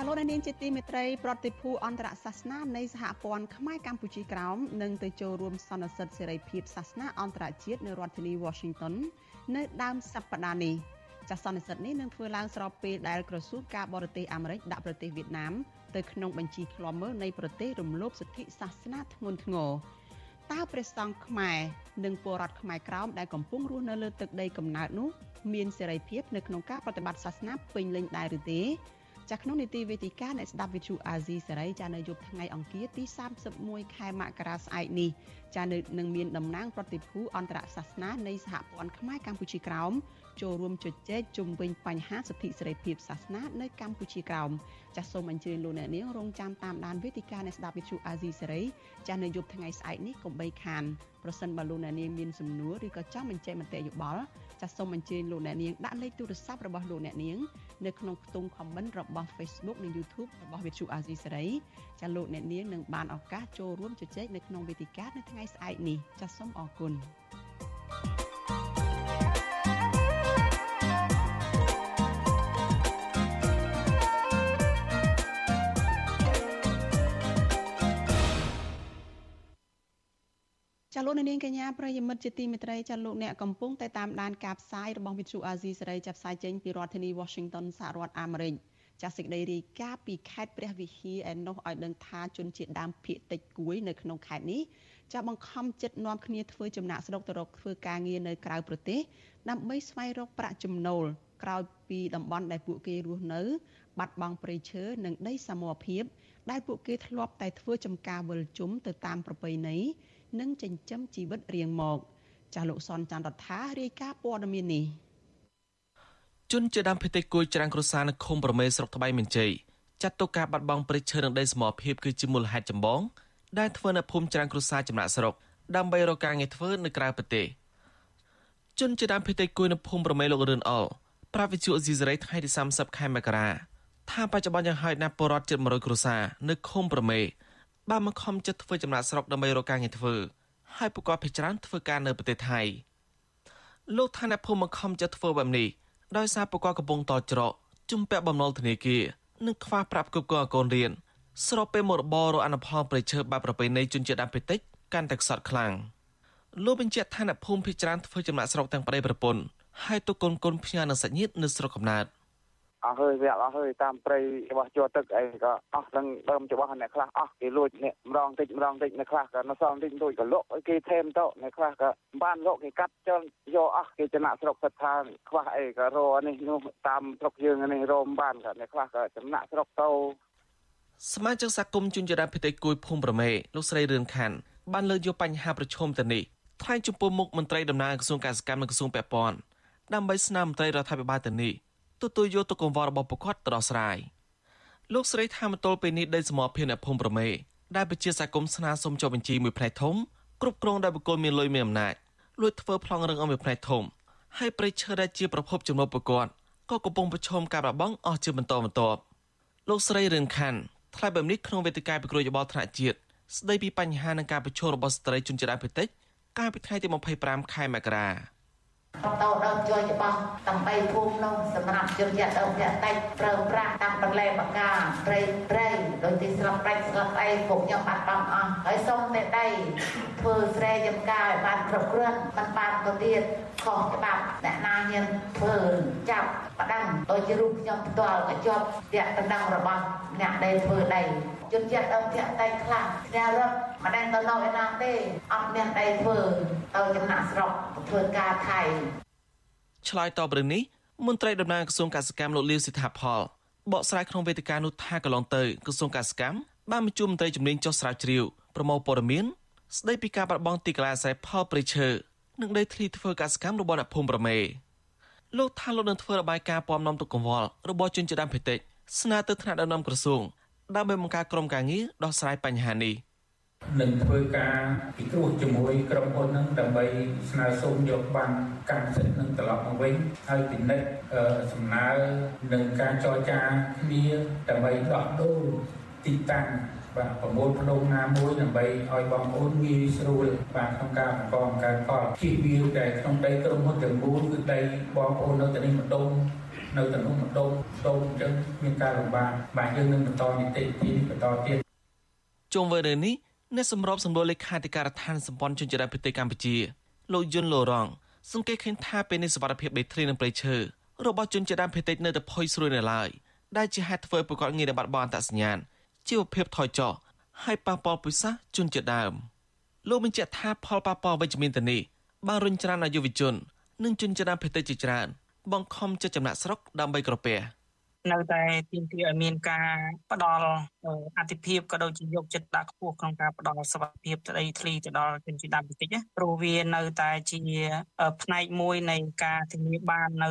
លោកនាងជាទីមេត្រីប្រតិភូអន្តរសាសនានៃសហព័ន្ធខ្មែរកម្ពុជាក្រោមនឹងទៅចូលរួមសន្និសីទសេរីភាពសាសនាអន្តរជាតិនៅរដ្ឋធានី Washington នៅដើមសប្តាហ៍នេះ ចាសន្និសីទនេះនឹងធ្វើឡើងស្របពេលដែលក្រសួងការបរទេសអាមេរិកដាក់ប្រទេសវៀតណាមទៅក្នុងបញ្ជីឃ្លាំមើលនៃប្រទេសរំលោភសិទ្ធិសាសនាធ្ងន់ធ្ងរតើព្រះសង្ឃខ្មែរនិងពលរដ្ឋខ្មែរក្រោមដែលកំពុងរស់នៅលើទឹកដីកំណើតនោះមានសេរីភាពនៅក្នុងការប្រតិបត្តិសាសនាពេញលេញដែរឬទេចាក្នុងនីតិវេទិកាអ្នកស្ដាប់វិទ្យុអាស៊ីសេរីចានៅយប់ថ្ងៃអង្គារទី31ខែមករាស្អែកនេះ ចានៅនឹងមានតំណាងប្រតិភូអន្តរសាសនានៃសហព័ន្ធខ្មែរកម្ពុជាក្រោមចូលរួមជជែកជុំវិញបញ្ហាសិទ្ធិសេរីភាពសាសនានៅកម្ពុជាក្រោមចាសសូមអញ្ជើញលោកអ្នកនាងរងចាំតាមដានវេទិកានៃស្ដាប់វិទ្យុអាស៊ីសេរីចាសនៅយប់ថ្ងៃស្អែកនេះកុំបីខានប្រសិនបើលោកអ្នកនាងមានសំណួរឬក៏ចង់បញ្ចេញមតិយោបល់ចាសសូមអញ្ជើញលោកអ្នកនាងដាក់លេខទូរស័ព្ទរបស់លោកអ្នកនាងនៅក្នុងខ្ទង់ comment របស់ Facebook និង YouTube របស់វិទ្យុអាស៊ីសេរីចាសលោកអ្នកនាងនឹងបានឱកាសចូលរួមជជែកនៅក្នុងវេទិកានៅថ្ងៃស្អែកនេះចាសសូមអរគុណ thank you ចាលោកនាងកញ្ញាប្រិយមិត្តជាទីមេត្រីចាលោកអ្នកកំពុងតែតាមដានការផ្សាយរបស់វិទ្យុអាស៊ីសេរីចាប់ផ្សាយចេញពីរដ្ឋធានី Washington សហរដ្ឋអាមេរិកចាសេចក្តីរាយការណ៍ពីខេត្តព្រះវិហារឯនោះឲ្យដឹងថាជនជាតិដើមភាគតិចគួយនៅក្នុងខេត្តនេះ ចាបង្ខំចិត្តនាំគ្នាធ្វើចំណាក់ស្រុកទៅរកធ្វើការងារនៅក្រៅប្រទេសដើម្បីស្វែងរកប្រាក់ចំណូលក្រោយពីតំបន់ដែលពួកគេរស់នៅ បាត់បង់ព្រៃឈើនិងដីសមរភាព ដែលពួកគេធ្លាប់តែធ្វើចំការវិលជុំទៅតាមប្រពៃណីនិងចិញ្ចឹមជីវិតរៀងមកចាស់លោកសនច័ន្ទរដ្ឋារាយការណ៍ព័ត៌មាននេះជនជាដើមភេតិគួយច្រាំងគ្រួសារនៅឃុំប្រមេស្រុកត្បៃមានជ័យចាត់ទុកការបាត់បង់ព្រៃឈើនិងដីសមរភាពគឺជាមូលហេតុចម្បង ដែលធ្វើនៅភូមិច្រាំងគ្រួសារចំណាក់ស្រុកដើម្បីរកការងារធ្វើនៅក្រៅប្រទេសជនជាដើមភេតិគួយនៅភូមិប្រមេលោករឿនអល់ប្រាវិជូអេស៊ីសរ៉ៃថ្ងៃទី30ខែមករាថាបច្ចុប្បន្នយ៉ាងហោចណាស់ពលរដ្ឋជិត100គ្រួសារនៅឃុំប្រមេបានមកខំចិត្តធ្វើចំណាក់ស្រុកដើម្បីរកការងារធ្វើហើយពួកគាត់ភ័យច្រើនធ្វើការនៅប្រទេសថៃលោកថាអ្នកភូមិមកខំចិត្តធ្វើបែបនេះដោយសារពួកគាត់កំពុងតច្រកជំពាក់បំណុលធនាគារនិងខ្វះប្រាក់គ្រប់គ្រងឲ្យកូនរៀន ស្របពេលមុខរបររកអនុផលប្រៃឈើបែបប្រពៃណីជនជាតិដើមភាគតិចកាន់តែខ្សត់ខ្លាំងលោកបញ្ជាក់ថាអ្នកភូមិភ័យច្រើនធ្វើចំណាក់ស្រុកទាំងប្តីប្រពន្ធហើយទុកកូនកូនផ្ញើនឹងសាច់ញាតិនៅស្រុកកំណើតអស់ហើយវាអស់ហើយតាមព្រៃរបស់ជាប់ទឹកអីក៏អស់ទាំងដើមច្បាស់អ្នកខ្លះអស់គេលួចអ្នកម្ដងតិចម្ដងតិចអ្នកខ្លះក៏នៅសល់តិចលួចក៏លក់ឲ្យគេថែមទៅអ្នកខ្លះក៏បានលក់គេកាត់ចោលយកអស់គេចំណាក់ស្រុកសិតថាខ្វះអីក៏រនេះនោះតាមស្រុកយើងនេះរោមបានក៏អ្នកខ្លះក៏ចំណាក់ស្រុកទៅ សមាជិកសហគមន៍ជនជាតិដើមភាគតិចគួយភូមិប្រមេលោកស្រីរឿនខាន់ បានលើកយកបញ្ហាប្រឈមទៅនេះថ្លែងចំពោះមុខមន្ត្រីតំណាងក្រសួងកសិកម្មនិងក្រសួងពាក់ព័ន្ធដើម្បីស្នើមន្ត្រីរដ្ឋាភិបាលទៅនេះទទួលយកទុកកង្វល់របស់ប្រកាសទៅដោះស្រាយលោកស្រីថាមតលពេលនេះដីសមរភាពអ្នកភូមិប្រមេដែលប្រជាសហគមន៍ស្នើសុំចុះបញ្ជីមួយផ្នែកធំគ្រប់គ្រងដោយបុគ្គលមានលុយមានអំណាចលួចធ្វើប្លង់រឹងអមមួយផ្នែកធំហើយប្រៃឈើដែលជាប្រភពចំណូលប្រកាសក៏កំពុងប្រឈមការបាត់បង់អស់ជាបន្តបន្ទាប់លោកស្រីរឿងខាន់ ថ្លែងបែបនេះក្នុងវេទិកាពិគ្រោះយោបល់ថ្នាក់ជាតិស្ដីពីបញ្ហានិងការប្រឈមរបស់ស្ត្រីជនជាតិអភិតិចកាលពីថ្ងៃទី25ខែមករា តោដល់ជួយច្បាស់ដើម្បីភូមិនោះសម្រាប់ជនជាតិដើមភាគតិចប្រើប្រាស់តាមបន្លែបកាព្រៃព្រៃដោយទីស្រុកប្រាច់ស្រុកអីពួកខ្ញុំបាត់បង់អស់ហើយសូមតែដៃធ្វើស្រែចំការឲ្យបានគ្រប់គ្រាន់មិនបានទៅទៀតខុសច្បាប់អ្នកណាហ៊ានធ្វើចាប់បដិងដោយជារូបខ្ញុំផ្ទាល់ក៏ជាប់តាក់ដណ្ដឹងរបស់អ្នកដែលធ្វើដី ជនជាតិដើមភាគតិចខ្លះអ្នករត់មិនដែលទៅនៅឯណាទេអត់មានដីធ្វើទៅចំណាក់ស្រុកធ្វើការថៃឆ្លើយតបរឿងនេះមន្ត្រីតំណាងក្រសួងកសិកម្មលោកលាវសិដ្ឋាផលបកស្រាយក្នុងវេទិកានោះថាកន្លងទៅក្រសួងកសិកម្មបានបញ្ជូនមន្ត្រីជំនាញចុះស្រាវជ្រាវប្រមូលព័ត៌មានស្ដីពីការបាត់បង់ទីកន្លែងអាស្រ័យផលព្រៃឈើនិងដីធ្លីធ្វើកសិកម្មរបស់អ្នកភូមិប្រមេលោកថាលោកនឹងធ្វើរបាយការណ៍ពំនាំទុកកង្វល់របស់ជនជាតិដើមភាគតិចស្នើទៅថ្នាក់ដឹកនាំក្រសួង ដើម្បីបង្កើតក្រុមការងារដោះស្រាយបញ្ហានេះនឹងធ្វើការពិគ្រោះជាមួយក្រុមហ៊ុននឹងដើម្បីស្នើសុំយកបានកម្មសិទ្ធិនឹងត្រឡប់មកវិញហើយពិនិត្យសំណើនឹងការចរចាគ្នាដើម្បីដោះដូរទីតាំងបាទប្រមូលផ្ដុំណាមួយដើម្បីឲ្យបងប្អូនងាយស្រួលបាទក្នុងការបង្កបង្កើនផលជិះវាតែក្នុងដីក្រុមហ៊ុនទាំងមូលគឺដីបងប្អូននៅទីនេះម្ដុំ នៅតំណម្ដុំដុំអញ្ចឹងមានការលំបាកបាទយើងនឹងបន្តនីតិវិធីបន្តទៀតជុំវិញរឿងនេះអ្នកសម្របសម្រួលលេខាធិការដ្ឋានសម្ព័ន្ធជនជាតិប្រទេសកម្ពុជាលោកយុនលូរងសង្កេតឃើញថាពេលនេះសវត្ថភាពដីធ្លីនិងព្រៃឈើរបស់ជនជាតិដើមភាគតិចនៅតែផុយស្រួយនៅឡើយដែលជាហេតុធ្វើប្រកបងារដែលបាត់បង់អត្តសញ្ញាណជីវភាពថយចុះហើយប៉ះពាល់ពុសាសជនជាតិដើមលោកបញ្ជាក់ថាផលប៉ះពាល់វិជ្ជមានទៅនេះបានរុញច្រានឲ្យយុវជន និងជនជាតិដើមភាគតិចជាច្រើន បង្ខំចិត្តចំណាក់ស្រុកដើម្បីក្រពះនៅតែទាមទារឲ្យមានការផ្ដល់អតិភិបក៏ដូចជាយកចិត្តដាក់ខ្ពស់ក្នុងការផ្ដល់សុខភាពស្ដីធ្លីទៅដល់ជនជាតិដើមភាគតិចណាព្រោះវានៅតែជាផ្នែកមួយនៃការធានាបាននៅ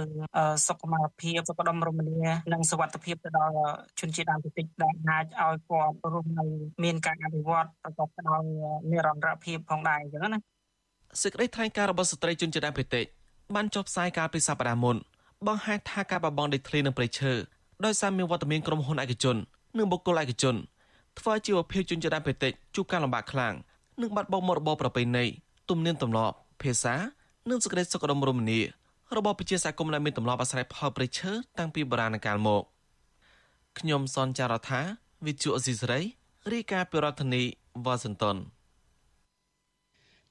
សុខុមាលភាពសុខដុមរមនានិងសុវត្ថិភាពទៅដល់ជនជាតិដើមភាគតិចដែលអាចឲ្យគាត់រស់នៅមានការអភិវឌ្ឍប្រកបដោយនិរន្តរភាពផងដែរអញ្ចឹងណាសេចក្តីថ្លែងការណ៍របស់ស្ត្រីជនជាតិដើមភាគតិច បានចុះផ្សាយកាលពីសប្តាហ៍មុនបង្ហាញថាការបបងដីធ្លីនិងព្រៃឈើដោយសារមានវត្តមានក្រុមហ៊ុនឯកជននិងបុគ្គលឯកជនធ្វើជីវភាពជនជាតិដើមភាគតិចជួបការលំបាកខ្លាំងនិងបាត់បង់មុខរបរប្រពៃណីទំនៀមទម្លាប់ភាសានិងសេចក្តីសុខដុមរមនារបស់ប្រជាសហគមន៍ដែលមានទម្លាប់អាស្រ័យផលព្រៃឈើតាំងពីបុរាណកាលមកខ្ញុំសនចាររថាវិទ្យុអស៊ីសេរីរាយការណ៍ពីរដ្ឋធានីវ៉ាស៊ីនតោន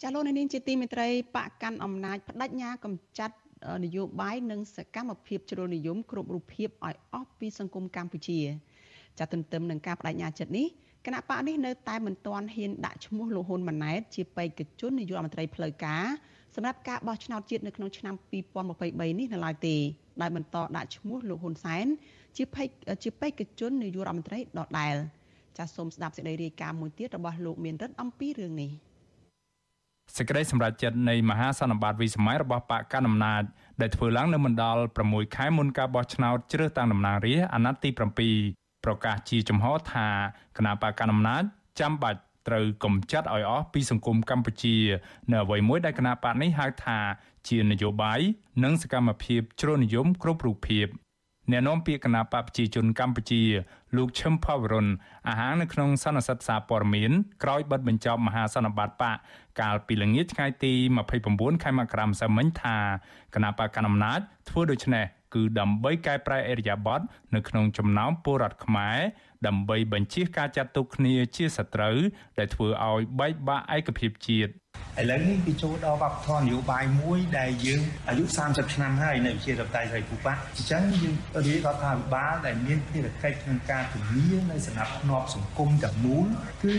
ចាលោកនាងជាទីមេត្រីបកកាន់អំណាចបដិញ្ញាកម្ចាត់នយោបាយនិងសកម្មភាពជ្រុលនិយមគ្រប់រូបភាពឲ្យអស់ពីសង្គមកម្ពុជាចាទន្ទឹមនឹងការបដិញ្ញាចិត្តនេះគណៈបកនេះនៅតែមិនទាន់ហ៊ានដាក់ឈ្មោះលោកហ៊ុនម៉ាណែតជាបេក្ខជននាយករដ្ឋមន្ត្រីផ្លូវការសម្រាប់ការបោះឆ្នោតជាតិនៅក្នុងឆ្នាំ2023នេះនៅឡើយទេដោយបន្តដាក់ឈ្មោះលោកហ៊ុនសែនជាបេក្ខជាបេក្ខជននាយករដ្ឋមន្ត្រីដដែលចាសសូមស្ដាប់សេចក្តីរាយការណ៍មួយទៀតរបស់លោកមានរិទ្ធអំពីរឿងនេះ។ សេចក្តីសម្រេចចិត្តនៃមហាសន្និបាតវិសម័យរបស់បកកណ្ដាលអំណាចដែលធ្វើឡើងនៅមណ្ឌល6ខែមុនការបោះឆ្នោតជ្រើសតាំងតំណាងរាស្ត្រអាណត្តិទី7ប្រកាសជាចំហថាគណៈបកកណ្ដាលអំណាចចាំបាច់ត្រូវកំចាត់ឲ្យអស់ពីសង្គមកម្ពុជានៅអ្វីមួយដែលគណៈបកនេះហៅថាជានយោបាយនិងសកម្មភាពជ្រុលនិយមគ្រប់រូបភាព អ្នកនាំពាក្យគណៈបកប្រជាជនកម្ពុជាលោកឈឹមផាវរុនអាហារនៅក្នុងសន្និសីទសារព័ត៌មានក្រោយបិទបញ្ចប់មហាសន្និបាតបកកាលពីល្ងាចថ្ងៃទី29ខែមករាម្សិលមិញថាគណៈបកកណ្ដាលអំណាចធ្វើដូច្នេះ គឺដើម្បីកែប្រែអេរយាប័តនៅក្នុងចំណោមពលរដ្ឋខ្មែរដើម្បីបញ្ជៀសការចាត់ទុកគ្នាជាសត្រូវដែលធ្វើឲ្យបែកបាក់ឯកភាពជាតិឥឡូវនេះវាចូលដល់វប្បធម៌នយោបាយមួយដែលយើងអាយុ30ឆ្នាំហើយនៅវិជារដ្ឋាភិបាលសេរីភូប៉ាអញ្ចឹងយើងរាជរដ្ឋាភិបាលដែលមានភារកិច្ចក្នុងការធានានៅសំណាប់ធ្នាប់សង្គមទាំងមូលគឺ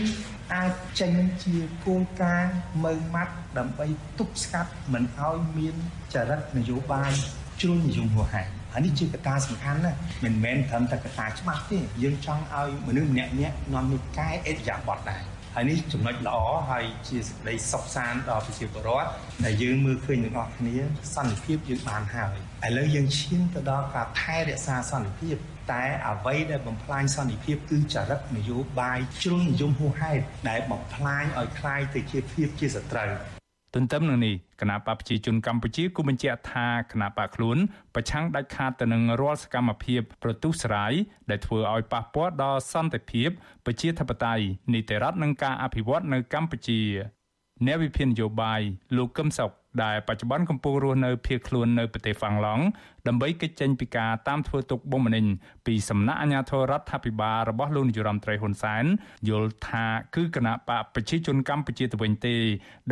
អាចចេញជាគោលការណ៍មើងម៉ាត់ដើម្បីទប់ស្កាត់មិនឲ្យមានចរិតនយោបាយ ជ្រុលនិយមហួសហេតុអានេះជាកត្តាសំខាន់ណាស់មិនមែនត្រឹមតែកត្តាច្បាស់ទេយើងចង់ឲ្យមនុស្សម្នាក់ៗនាំនេះកែអេតយ៉ាបតដែរហើយនេះចំណុចល្អហើយជាសេចក្តីសុខសាន្តដល់ប្រជាពលរដ្ឋដែលយើងមើលឃើញទាំងអស់គ្នាសន្តិភាពយើងបានហើយឥឡូវយើងឈានទៅដល់ការថែរក្សាសន្តិភាព តែអ្វីដែលបំផ្លាញសន្តិភាពគឺចរិតនយោបាយជ្រុលនិយមហួសហេតុដែលបំផ្លាញឲ្យคล้ายទៅជាភាពជាសត្រូវ ទន្ទឹមនឹងនេះគណៈបកប្រជាជនកម្ពុជាគូបញ្ជាក់ថាគណៈបកខ្លួនប្រឆាំងដាច់ខាតទៅនឹងរាល់សកម្មភាពប្រទុស្រាយដែលធ្វើឲ្យប៉ះពាល់ដល់សន្តិភាពប្រជាធិបតេយ្យនីតិរដ្ឋនិងការអភិវឌ្ឍនៅកម្ពុជាអ្នកវិភាគនយោបាយលោកកឹមសុខ ដែលបច្ចុប្បន្នកំពុងរស់នៅភៀសខ្លួននៅប្រទេសហ្វាំងឡង់ដើម្បីគេចចេញពីការតាមធ្វើទុកបុកម្នេញពីសំណាក់អាជ្ញាធររដ្ឋាភិបាលរបស់លោកនាយរដ្ឋមន្ត្រីហ៊ុនសែនយល់ថាគឺគណៈបកប្រជាជនកម្ពុជាទៅវិញទេ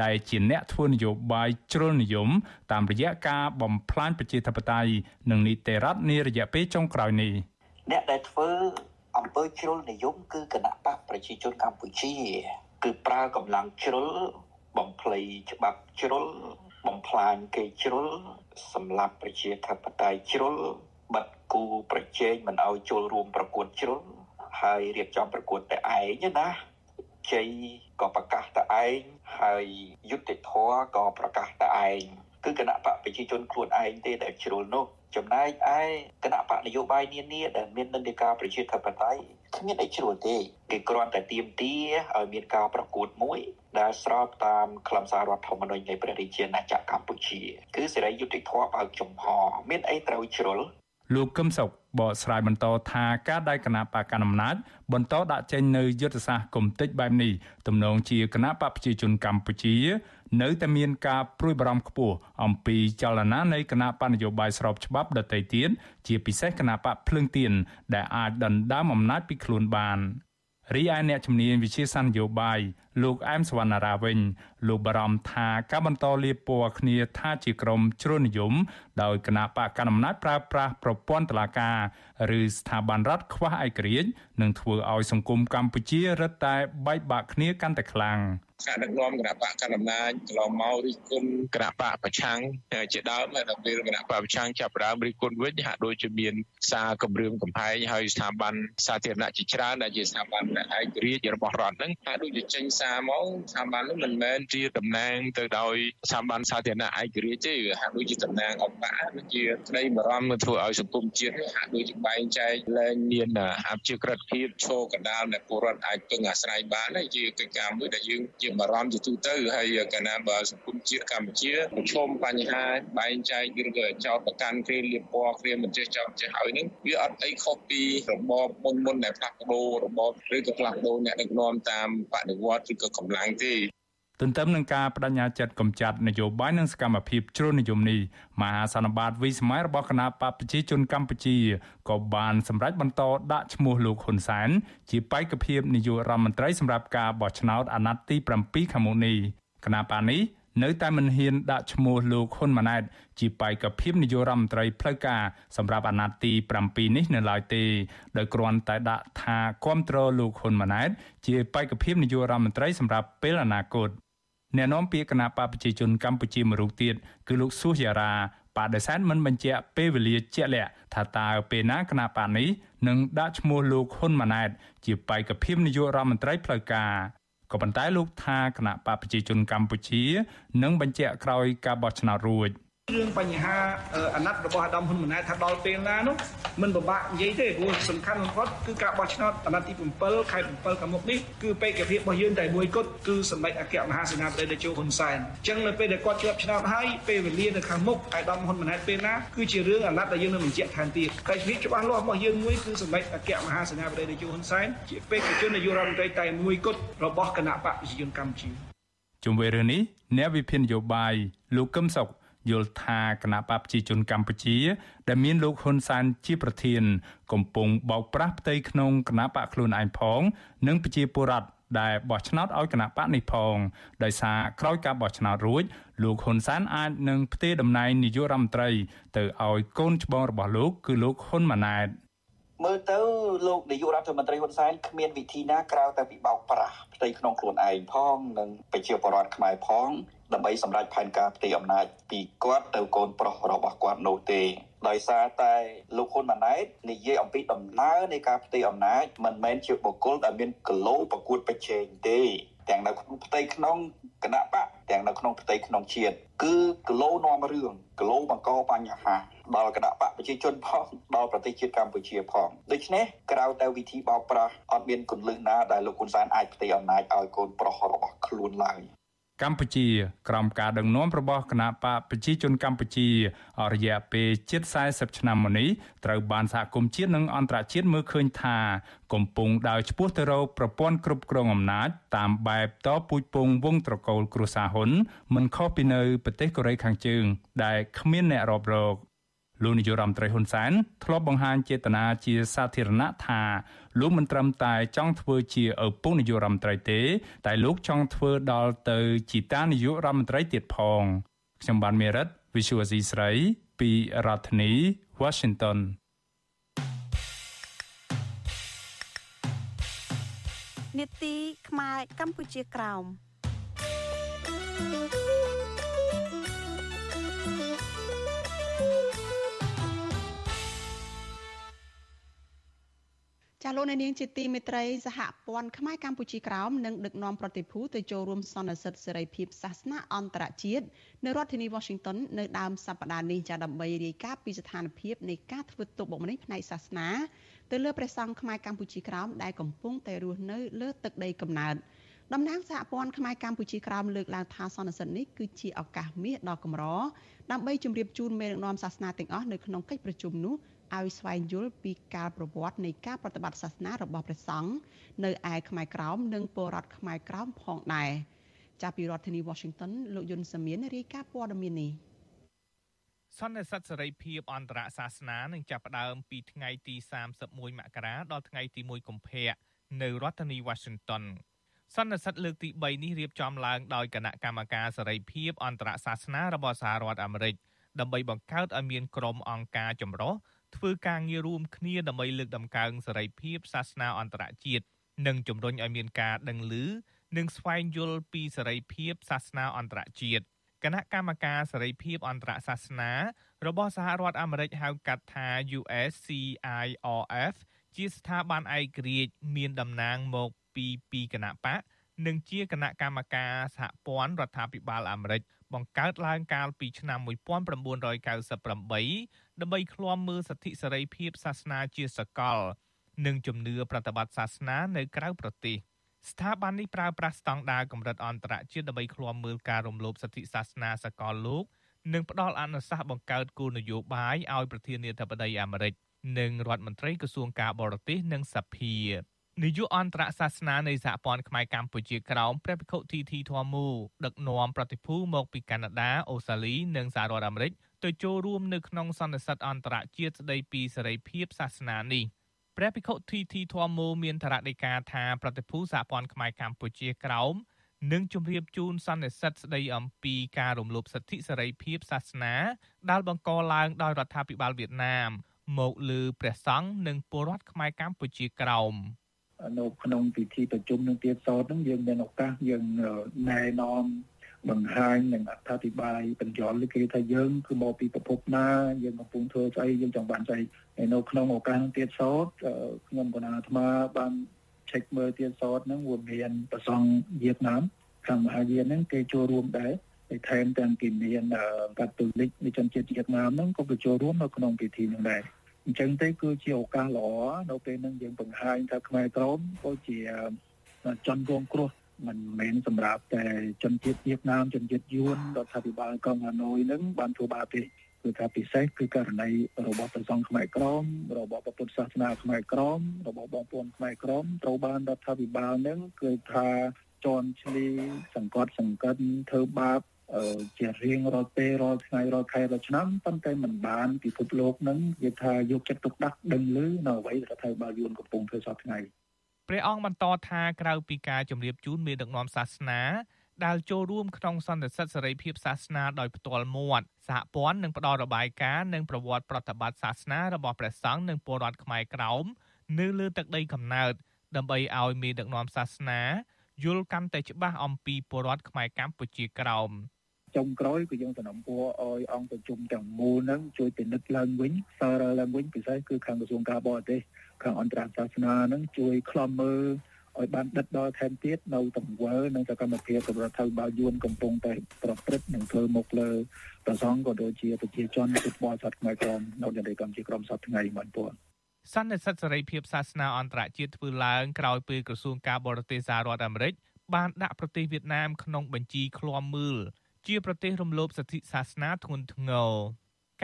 ដែលជាអ្នកធ្វើនយោបាយជ្រុលនិយម តាមរយៈការបំផ្លាញប្រជាធិបតេយ្យនិងនីតិរដ្ឋនារយៈពេលចុងក្រោយនេះអ្នកដែលធ្វើអំពើជ្រុលនិយមគឺគណៈបកប្រជាជនកម្ពុជា គឺប្រើកម្លាំងជ្រុលបំភ្លៃច្បាប់ជ្រុល បំផ្លាញគេជ្រុលសម្លាប់ប្រជាធិបតេយ្យជ្រុលបិទគូប្រជែងមិនឲ្យចូលរួមប្រកួតជ្រុលហើយរៀបចំប្រកួតតែឯងណាជ័យក៏ប្រកាសតែឯងហើយយុទ្ធធរក៏ប្រកាសតែឯងគឺគណៈបកប្រជាជនខ្លួនឯងទេដែលជ្រុលនោះ ចំណែកឯគណៈបកនយោបាយនានាដែលមាននិន្នាការប្រជាធិបតេយ្យគ្មានអីជ្រុលទេគេគ្រាន់តែទៀមទាឲ្យមានការប្រកួតមួយដែលស្របតាមខ្លឹមសាររដ្ឋធម្មនុញ្ញនៃព្រះរាជាណាចក្រកម្ពុជា គឺសេរីយុត្តិធម៌បើកចំហមានអីត្រូវជ្រុលលោកកឹមសុខបកស្រាយបន្តថាការដែលគណៈបកកណ្ដាលអំណាចបន្តដាក់ចេញនៅយុទ្ធសាស្ត្រគំតិចបែបនេះទំនងជាគណៈបកប្រជាជនកម្ពុជា នៅតែមានការព្រួយបារម្ភខ្ពស់អំពីចលនានៃគណៈបកនយោបាយស្របច្បាប់ដទៃទៀតជាពិសេសគណៈបកភ្លើងទៀនដែលអាចដណ្ដើមអំណាចពីខ្លួនបានរីឯអ្នកជំនាញវិជាសាស្ត្រនយោបាយលោកអែមសវណ្ណារាវិញលោកបារម្ភថាការបន្តលៀបពណ៌គ្នាថាជាក្រុមជ្រុលនិយមដោយគណៈបកកណ្ដាលអំណាចប្រើប្រាស់ប្រព័ន្ធតុលាការ ឬស្ថាប័នរដ្ឋខ្វះឯករាជ្យនឹងធ្វើឲ្យសង្គមកម្ពុជារឹតតែបែកបាក់គ្នាកាន់តែខ្លាំង។ ការដឹកនាំគណៈបកកណ្ដាលអំណាចកន្លងមករិះគន់គណៈបកប្រឆាំងជាដើមហើយដល់ពេលគណៈបកប្រឆាំងចាប់ដើមរិះគន់វិញហាក់ដូចជាមានសារគម្រាមកំហែងហើយស្ថាប័នសាធារណៈជាច្រើនដែលជាស្ថាប័នឯករាជ្យរបស់រដ្ឋហ្នឹងហាក់ដូចជាចេញសារមកស្ថាប័នហ្នឹងមិនមែនជាតំណាងទៅដោយស្ថាប័នសាធារណៈឯករាជ្យទេហាក់ដូចជាតំណាងអង្គការដូចជាក្តីបារម្ភធ្វើឲ្យសង្គមជាតិហាក់ដូចជាបែងចែកលែងមានអព្យាក្រឹតភាពឈរកណ្ដាលដែលពលរដ្ឋអាចពឹងអាស្រ័យបានហើយជាកិច្ចការមួយដែលយើងជាបារម្ភជាទូទៅហើយកាលណាបើសង្គមជាតិកម្ពុជាប្រឈមបញ្ហាបែងចែកឬក៏ចោតប្រកាន់គ្នាលៀបពណ៌គ្នាមិនចេះចោតចេះហើយនឹងវាអត់អីខុសពីរបបមុនមុនដែលផ្លាស់ប្ដូររបបឬក៏ផ្លាស់ប្ដូរអ្នកដឹកនាំតាមបដិវត្តឬក៏កម្លាំងទេ ទន្ទឹមនឹងការបដិញ្ញាចិត្តកម្ចាត់នយោបាយនិងសកម្មភាពជ្រុលនិយមនេះមហាសន្និបាតវិសម័យរបស់គណៈបកប្រជាជនកម្ពុជាក៏បានសម្រេចបន្តដាក់ឈ្មោះលោកហ៊ុនសែនជាបេក្ខភាពនាយករដ្ឋមន្ត្រីសម្រាប់ការបោះឆ្នោតអាណត្តិទី7ខាងមុខនេះគណៈបកនេះនៅតែមិនហ៊ានដាក់ឈ្មោះលោកហ៊ុនម៉ាណែតជាបេក្ខភាពនាយករដ្ឋមន្ត្រីផ្លូវការសម្រាប់អាណត្តិទី7នេះនៅឡើយទេដោយគ្រាន់តែដាក់ថាគ្រប់គ្រងលោកហ៊ុនម៉ាណែតជាបេក្ខភាពនាយករដ្ឋមន្ត្រីសម្រាប់ពេលអនាគត អ្នកនាំពាក្យគណៈបកប្រជាជនកម្ពុជាមួយរូបទៀតគឺលោកសុសយ៉ារ៉ាបដិសេធមិនបញ្ជាក់ពេលវេលាជាក់លាក់ថាតើពេលណាគណៈបកនេះនឹងដាក់ឈ្មោះលោកហ៊ុនម៉ាណែត ជាបេក្ខភាពនាយករដ្ឋមន្ត្រីផ្លូវការក៏ប៉ុន្តែលោកថាគណៈបកប្រជាជនកម្ពុជានឹងបញ្ជាក់ក្រោយការបោះឆ្នោតរួច រឿងបញ្ហាអាណត្តិរបស់អាដាមហ៊ុនម៉ាណែតថាដល់ពេលណានោះមិនពិបាកនិយាយទេព្រោះសំខាន់បំផុតគឺការបោះឆ្នោតអាណត្តិទី7ខែ7ខាងមុខនេះគឺបេក្ខភាពរបស់យើងតែមួយគត់គឺសម្ដេចអគ្គមហាសេនាបតីតេជោហ៊ុនសែនអញ្ចឹងនៅពេលដែលគាត់ជាប់ឆ្នោតហើយពេលវេលានៅខាងមុខអាដាមហ៊ុនម៉ាណែតពេលណាគឺជារឿងអាណត្តិដែលយើងនឹងបញ្ជាក់ថែមទៀតតែភាពច្បាស់លាស់របស់យើងមួយគឺសម្ដេចអគ្គមហាសេនាបតីតេជោហ៊ុនសែនជាបេក្ខជននាយករដ្ឋមន្ត្រីតែមួយគត់របស់គណៈបកប្រជាជនកម្ពុជាជុំវិញរឿងនេះអ្នកវិភាគនយោបាយលោកកឹមសុខ យល់ថាគណៈបកប្រជាជនកម្ពុជា ដែលមានលោកហ៊ុនសែនជាប្រធាន កំពុងបោកប្រាស់ផ្ទៃក្នុងគណៈបកខ្លួនឯងផង និងប្រជាពលរដ្ឋដែលបោះឆ្នោតឲ្យគណៈបកនេះផងដោយសារក្រោយការបោះឆ្នោតរួចលោកហ៊ុនសែនអាចនឹងផ្ទេរតំណែងនាយករដ្ឋមន្ត្រី ទៅឲ្យកូនច្បងរបស់លោក គឺលោកហ៊ុនម៉ាណែតមើលទៅលោកនាយករដ្ឋមន្ត្រីហ៊ុនសែនគ្មានវិធីណាក្រៅតែពីបោកប្រាស់ផ្ទៃក្នុងខ្លួនឯងផងនិងប្រជាពលរដ្ឋខ្មែរផង ដើម្បីសម្រេចផែនការផ្ទៃអំណាចពីគាត់ទៅកូនប្រុសរបស់គាត់នោះទេដោយសារតែលោកហ៊ុនម៉ាណែតនិយាយអំពីដំណើរនៃការផ្ទៃអំណាចមិនមែនជាបុគ្គលដែលមានគីឡូប្រកួតប្រជែងទេទាំងនៅក្នុងផ្ទៃក្នុងគណៈបកទាំងនៅក្នុងផ្ទៃក្នុងជាតិគឺគីឡូនាំរឿងគីឡូបង្កបញ្ហាដល់គណៈបកប្រជាជនផងដល់ប្រទេសជាតិកម្ពុជាផងដូច្នេះក្រៅតែវិធីបោកប្រាស់អត់មានគន្លឹះណាដែលលោកហ៊ុនសែនអាចផ្ទេរអំណាចឲ្យកូនប្រុសរបស់ខ្លួនឡើយ កម្ពុជាក្រោមការដឹកនាំរបស់គណៈបកប្រជាជនកម្ពុជាអររយៈពេលជិត40ឆ្នាំមកនេះត្រូវបានសហគមន៍ជាតិនិងអន្តរជាតិមើលឃើញថាកំពុងដើរឆ្ពោះទៅរកប្រព័ន្ធគ្រប់គ្រងអំណាចតាមបែបតពូជពងវងត្រកូលគ្រួសារហ៊ុនមិនខុសពីនៅប្រទេសកូរ៉េខាងជើងដែលគ្មានអ្នករាប់រក លោកនាយរដ្ឋមន្ត្រីហ៊ុនសែនធ្លាប់បង្ហាញចេតនាជាសាធារណៈថាលោកមិនត្រឹមតែចង់ធ្វើជាឪពុកនាយករដ្ឋមន្ត្រីទេ តែលោកចង់ធ្វើដល់ទៅជាតានាយករដ្ឋមន្ត្រីទៀតផងខ្ញុំបានមេរិត Visual C ស្រីពីរដ្ឋធានី Washington នេតិខ្មែរកម្ពុជាក្រោម ចាលោកនាងជាទីមេត្រីសហព័ន្ធខ្មែរកម្ពុជាក្រោមនឹងដឹកនាំប្រតិភូទៅចូលរួមសន្និសីទសេរីភាពសាសនាអន្តរជាតិនៅរដ្ឋធានី Washington នៅដើមសប្តាហ៍នេះចាដើម្បីរាយការណ៍ពីស្ថានភាពនៃការធ្វើទុកបុកម្នេញផ្នែកសាសនាទៅលើព្រះសង្ឃខ្មែរកម្ពុជាក្រោមដែលកំពុងតែរស់នៅលើទឹកដីកំណើតតំណាងសហព័ន្ធខ្មែរកម្ពុជាក្រោមលើកឡើងថាសន្និសីទនេះគឺជាឱកាសមាសដ៏កម្រដើម្បីជម្រាបជូនមេដឹកនាំសាសនាទាំងអស់នៅក្នុងកិច្ចប្រជុំនោះ ឲ្យស្វែងយល់ពីការប្រវត្តិនៃការប្រតិបត្តិសាសនារបស់ព្រះសង្ឃនៅឯខ្មែរក្រោមនិងពលរដ្ឋខ្មែរក្រោមផងដែរចាប់ពីរដ្ឋធានី Washington លោកយុនសាមៀនរាយការណ៍ព័ត៌មាននេះសន្និសីទសេរីភាពអន្តរសាសនានឹងចាប់ផ្ដើមពីថ្ងៃទី31មករាដល់ថ្ងៃទី1កុម្ភៈនៅរដ្ឋធានី Washington សន្និសីទលើកទី3នេះរៀបចំឡើងដោយគណៈកម្មការសេរីភាពអន្តរសាសនារបស់សហរដ្ឋអាមេរិកដើម្បីបង្កើតឲ្យមានក្រុមអង្គការចម្រុះ ធ្វើការងាររួមគ្នាដើម្បីលើកដំកើងសេរីភាពសាសនាអន្តរជាតិនិងជំរុញឲ្យមានការដឹងឮនិងស្វែងយល់ពីសេរីភាពសាសនាអន្តរជាតិគណៈកម្មការសេរីភាពអន្តរសាសនារបស់សហរដ្ឋអាមេរិកហៅកាត់ថា USCIRF ជាស្ថាប័នឯករាជ្យមានតំណាងមកពីពីគណៈបកនិងជាគណៈកម្មការសហព័ន្ធរដ្ឋាភិបាលអាមេរិក បង្កើតឡើងកាលពីឆ្នាំ1998ដើម្បីឃ្លាំមើលសិទ្ធិសេរីភាពសាសនាជាសកល និងជំនឿប្រតិបត្តិសាសនានៅក្រៅប្រទេសស្ថាប័ននេះប្រើប្រាស់ស្តង់ដារកម្រិតអន្តរជាតិដើម្បីឃ្លាំមើលការរំលោភសិទ្ធិសាសនាសកលលោកនិងផ្ដល់អនុសាសន៍បង្កើតគោលនយោបាយឲ្យប្រធានាធិបតីអាមេរិកនិងរដ្ឋមន្ត្រីក្រសួងការបរទេសនិងសភា នាយកអន្តរសាសនានៃសហព័ន្ធខ្មែរកម្ពុជាក្រោមព្រះភិក្ខុធីធីធម្មូដឹកនាំប្រតិភូមកពីកាណាដាអូស្ត្រាលីនិងសហរដ្ឋអាមេរិកទៅចូលរួមនៅក្នុងសន្និសីទអន្តរជាតិស្តីពីសេរីភាពសាសនានេះព្រះភិក្ខុធីធីធម្មូមានថ្នាក់ដីកាថាប្រតិភូសហព័ន្ធខ្មែរកម្ពុជាក្រោមនឹងជម្រាបជូនសន្និសីទស្តីអំពីការរំលោភសិទ្ធិសេរីភាពសាសនាដែលបង្កឡើងដោយរដ្ឋាភិបាលវៀតណាមមកលើព្រះសង្ឃនិងពលរដ្ឋខ្មែរកម្ពុជាក្រោម នៅក្នុងពិធីប្រជុំនឹងទៀតសតហ្នឹងយើងមានឱកាសយើងណែនាំបង្ហាញនិងអត្ថាធិប្បាយបញ្យល់គេថាយើងគឺមកពីប្រភពណាយើងកំពុងធ្វើស្អីយើងចង់បានស្អីហើយនៅក្នុងឱកាសទៀតសតខ្ញុំកណាអាត្មាបាន check មើលទៀតសតហ្នឹងវាមានប្រសង់វៀតណាមខាងមហាយានហ្នឹងគេចូលរួមដែរហើយថែមទាំងគេមានកាតូលិកនៃជនជាតិវៀតណាមហ្នឹងក៏ទៅចូលរួមនៅក្នុងពិធីហ្នឹងដែរ អញ្ចឹងទៅគឺជាឱកាសល្អនៅពេលហ្នឹងយើងបង្ហាញថាខ្មែរក្រមក៏ជាជនរងគ្រោះមិនមែនសម្រាប់តែជនជាតិវៀតណាមជនជាតិយួនរដ្ឋាភិបាលកុងហាណូយនឹងបានធ្វើបាបទេគឺថាពិសេសគឺករណីរបស់ប្រសង់ខ្មែរក្រមរបស់ពុទ្ធសាសនាខ្មែរក្រមរបស់បងប្អូនខ្មែរក្រមត្រូវបានរដ្ឋាភិបាលនឹងគឺថាជន់ឈ្លីសង្កត់សង្កិនធ្វើបាប ជារៀងរាល់ពេលរាល់ថ្ងៃរាល់ខែរាល់ឆ្នាំប៉ុន្តែมันបានពិភពលោកនឹងនិយាយថាយកចិត្តទុកដាក់ដឹងឮនៅអ្វីដែលរដ្ឋាភិបាលយួនកំពុងធ្វើសពថ្ងៃព្រះអង្គបន្តថាក្រៅពីការជម្រាបជូនមេដឹកនាំសាសនាដែលចូលរួមក្នុងសន្និសីទសេរីភាពសាសនាដោយផ្ទាល់មាត់សហព័ន្ធនឹងផ្ដល់របាយការណ៍និងប្រវត្តិប្រតិបត្តិសាសនារបស់ព្រះសង្ឃនិងពលរដ្ឋខ្មែរក្រោមនៅលើទឹកដីកំណើតដើម្បីឲ្យមេដឹកនាំសាសនាយល់កាន់តែច្បាស់អំពីពលរដ្ឋខ្មែរកម្ពុជាក្រោម ចុងក្រោយគឺយើងសំណពោឲ្យអង្គប្រជុំទាំងមូលហ្នឹងជួយពិនិត្យឡើងវិញសារឡើងវិញពិសេសគឺខាងក្រសួងការបរទេសខាងអន្តរសាសនាហ្នឹងជួយខ្លំមើលឲ្យបានដិតដល់ថែមទៀតនៅទង្វើនិងសកម្មភាពរបស់រដ្ឋាភិបាលយួនកំពុងតែប្រព្រឹត្តនិងធ្វើមុខលើប្រសងក៏ដូចជាប្រជាជនពុទ្ធបរិស័ទខ្មែរក្រមនៅនៅកម្ពុជាក្រមសប្តាហ៍ថ្ងៃបានពួនសន្និសិទសេរីភាពសាសនាអន្តរជាតិធ្វើឡើងក្រោយពេលក្រសួងការបរទេសសហរដ្ឋអាមេរិកបានដាក់ប្រទេសវៀតណាមក្នុងបញ្ជីឃ្លាំមើល ជាប្រទេសរំលោភសិទ្ធិសាសនាធ្ងន់ធ្ងរ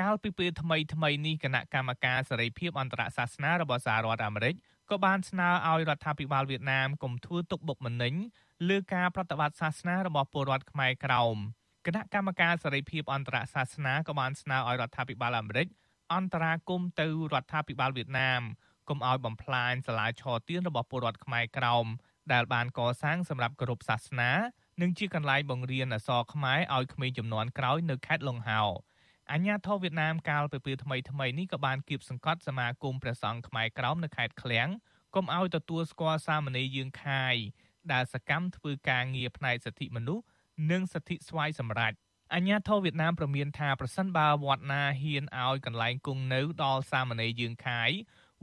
កាលពីពេលថ្មីថ្មីនេះគណៈកម្មការសេរីភាពអន្តរសាសនារបស់សហរដ្ឋអាមេរិកក៏បានស្នើឲ្យរដ្ឋាភិបាលវៀតណាមកុំធ្វើទុកបុកម្នេញលើការប្រតិបត្តិសាសនារបស់ពលរដ្ឋខ្មែរក្រោមគណៈកម្មការសេរីភាពអន្តរសាសនាក៏បានស្នើឲ្យរដ្ឋាភិបាលអាមេរិកអន្តរាគមទៅរដ្ឋាភិបាលវៀតណាមកុំឲ្យបំផ្លាញសាលាឆទានរបស់ពលរដ្ឋខ្មែរក្រោមដែលបានកសាងសម្រាប់គោរពសាសនា និងជាកន្លែងបង្រៀនអក្សរខ្មែរឲ្យក្មេងចំនួនក្រោយនៅខេត្តលង្ហោអញ្ញាធិវៀតណាមកាលពីពេលថ្មីថ្មីនេះក៏បានគៀបសង្កត់សមាគមព្រះសង្ឃខ្មែរក្រោមនៅខេត្តឃ្លៀងកុំឲ្យទទួលស្គាល់សាមណេរយើងខាយដែលសកម្មធ្វើការងារផ្នែកសិទ្ធិមនុស្សនិងសិទ្ធិស្វ័យសម្រេចអញ្ញាធិវៀតណាមប្រមានថាប្រសិនបើវត្តណាហ៊ានឲ្យកន្លែងគង់នៅដល់សាមណេរយើងខាយ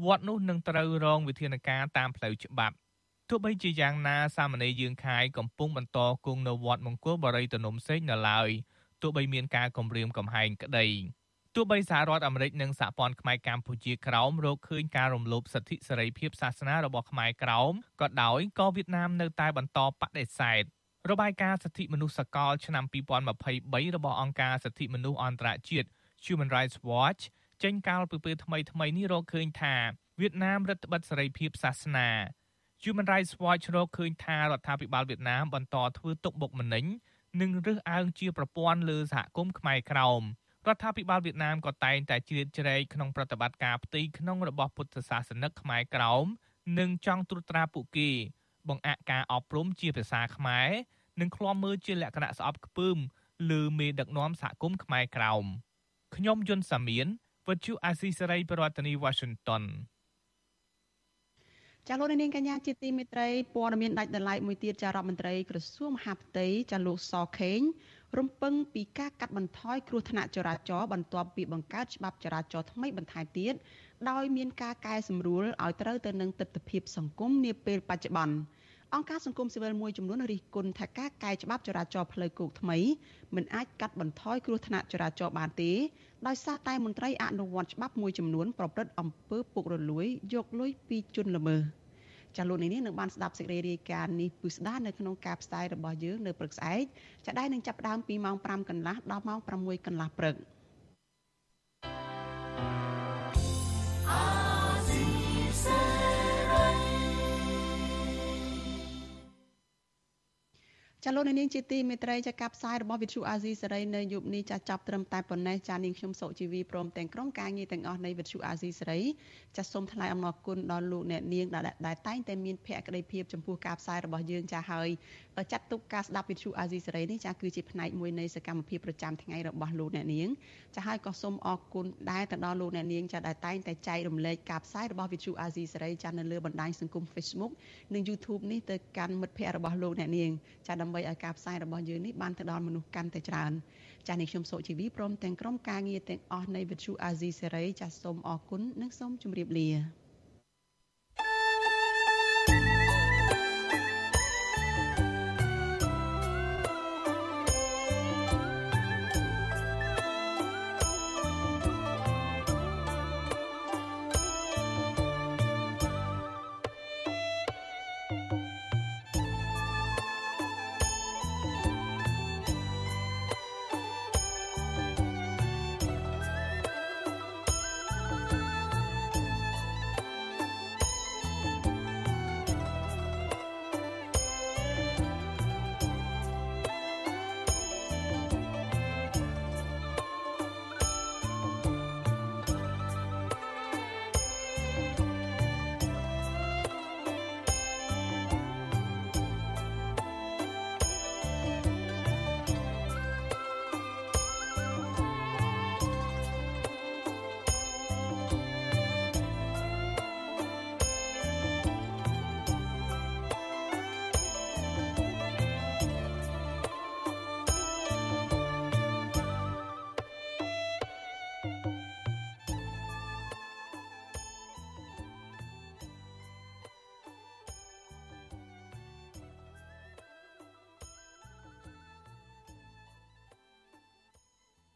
វត្តនោះនឹងត្រូវរងវិធានការតាមផ្លូវច្បាប់ ទោះបីជាយ៉ាងណាសាមណេរយើងខាយកំពុងបន្តគង់នៅវត្តមង្គលបរិយទនំសេងនៅឡើយទោះបីមានការគំរាមកំហែងក្តីទោះបីសហរដ្ឋអាមេរិកនិងសហព័ន្ធខ្មែរកម្ពុជាក្រោមរកឃើញការរំលោភសិទ្ធិសេរីភាពសាសនារបស់ខ្មែរក្រោមក៏ដោយក៏វៀតណាមនៅតែបន្តបដិសេធរបាយការណ៍សិទ្ធិមនុស្សសកលឆ្នាំ2023របស់អង្គការសិទ្ធិមនុស្សអន្តរជាតិ Human Rights Watch ចេញកាលពីពេលថ្មីថ្មីនេះរកឃើញថាវៀតណាមរដ្ឋបិទសេរីភាពសាសនា Human Rights Watch រកឃើញថារដ្ឋាភិបាលវៀតណាមបន្តធ្វើទុកបុកម្នេញនិងរើសអើងជាប្រព័ន្ធលើសហគមន៍ខ្មែរក្រោមរដ្ឋាភិបាលវៀតណាមក៏តែងតែជ្រៀតជ្រែកក្នុងប្រតិបត្តិការផ្ទៃក្នុងរបស់ពុទ្ធសាសនិកខ្មែរក្រោមនិងចង់ត្រួតត្រាពួកគេ បង្អាក់ការអប់រំជាភាសាខ្មែរនិងឃ្លាំមើលជាលក្ខណៈស្អប់ខ្ពើមលើមេដឹកនាំសហគមន៍ខ្មែរក្រោមខ្ញុំយុនសាមៀនវិទ្យុអាស៊ីសេរីប្រធានាធិបតី Washington ចាលោកនាងកញ្ញាជាទីមេត្រីព័ត៌មានដាច់ដライមួយទៀតចារដ្ឋមន្ត្រីក្រសួងមហាផ្ទៃចាលោកសខេងរំពឹងពីការកាត់បន្ថយគ្រោះថ្នាក់ចរាចរណ៍បន្ទាប់ពីបង្កើតច្បាប់ចរាចរណ៍ថ្មីបន្ថែមទៀតដោយមានការកែសម្រួលឲ្យត្រូវទៅនឹងទស្សនវិជ្ជាសង្គមនាពេលបច្ចុប្បន្ន អង្គការសង្គមស៊ីវិលមួយចំនួនរិះគន់ថាការកែច្បាប់ចរាចរណ៍ផ្លូវគោកថ្មីមិនអាចកាត់បន្ថយគ្រោះថ្នាក់ចរាចរណ៍បានទេដោយសារតែមន្ត្រីអនុវត្តច្បាប់មួយចំនួនប្រព្រឹត្តអំពើពុករលួយយកលុយពីជនល្មើសចាលោកនេះនឹងបានស្ដាប់សេចក្តីរាយការណ៍នេះពិស្ដានៅក្នុងការផ្សាយរបស់យើងនៅព្រឹកស្អែកចាដែលនឹងចាប់ផ្ដើមពីម៉ោង5កន្លះដល់ម៉ោង6កន្លះព្រឹក។ ចាលោកនាងជាទីមេត្រីចាកផ្សាយរបស់វិទ្យុអាស៊ីសេរីនៅយប់នេះចាចាប់ត្រឹមតែប៉ុណ្ណេះចានាងខ្ញុំសុជីវីព្រមទាំងក្រុមការងារទាំងអស់នៃវិទ្យុអាស៊ីសេរីចាសូមថ្លែងអំណរគុណដល់លោកអ្នកនាងដែលតែងតែមានភក្ដីភាពចំពោះការផ្សាយរបស់យើងចាហើយចាត់ទុកការស្ដាប់វិទ្យុអាស៊ីសេរីនេះចាគឺជាផ្នែកមួយនៃសកម្មភាពប្រចាំថ្ងៃរបស់លោកអ្នកនាងចាហើយក៏សូមអរគុណដែរទៅដល់លោកអ្នកនាងចាដែលតែងតែចែករំលែកការផ្សាយរបស់វិទ្យុអាស៊ីសេរីចានៅលើបណ្ដាញសង្គម Facebook និង YouTube នេះទៅកាន់មិត្តភ័ក្តិរបស់លោកអ្នកនាងចាដើម្បីឲ្យការផ្សាយរបស់យើងនេះបានទៅដល់មនុស្សកាន់តែច្រើនចានេះខ្ញុំសុជីវីព្រមទាំងក្រុមការងារទាំងអស់នៃវិទ្យុអាស៊ីសេរីចាសូមអរគុណនិងសូមជម្រាបលា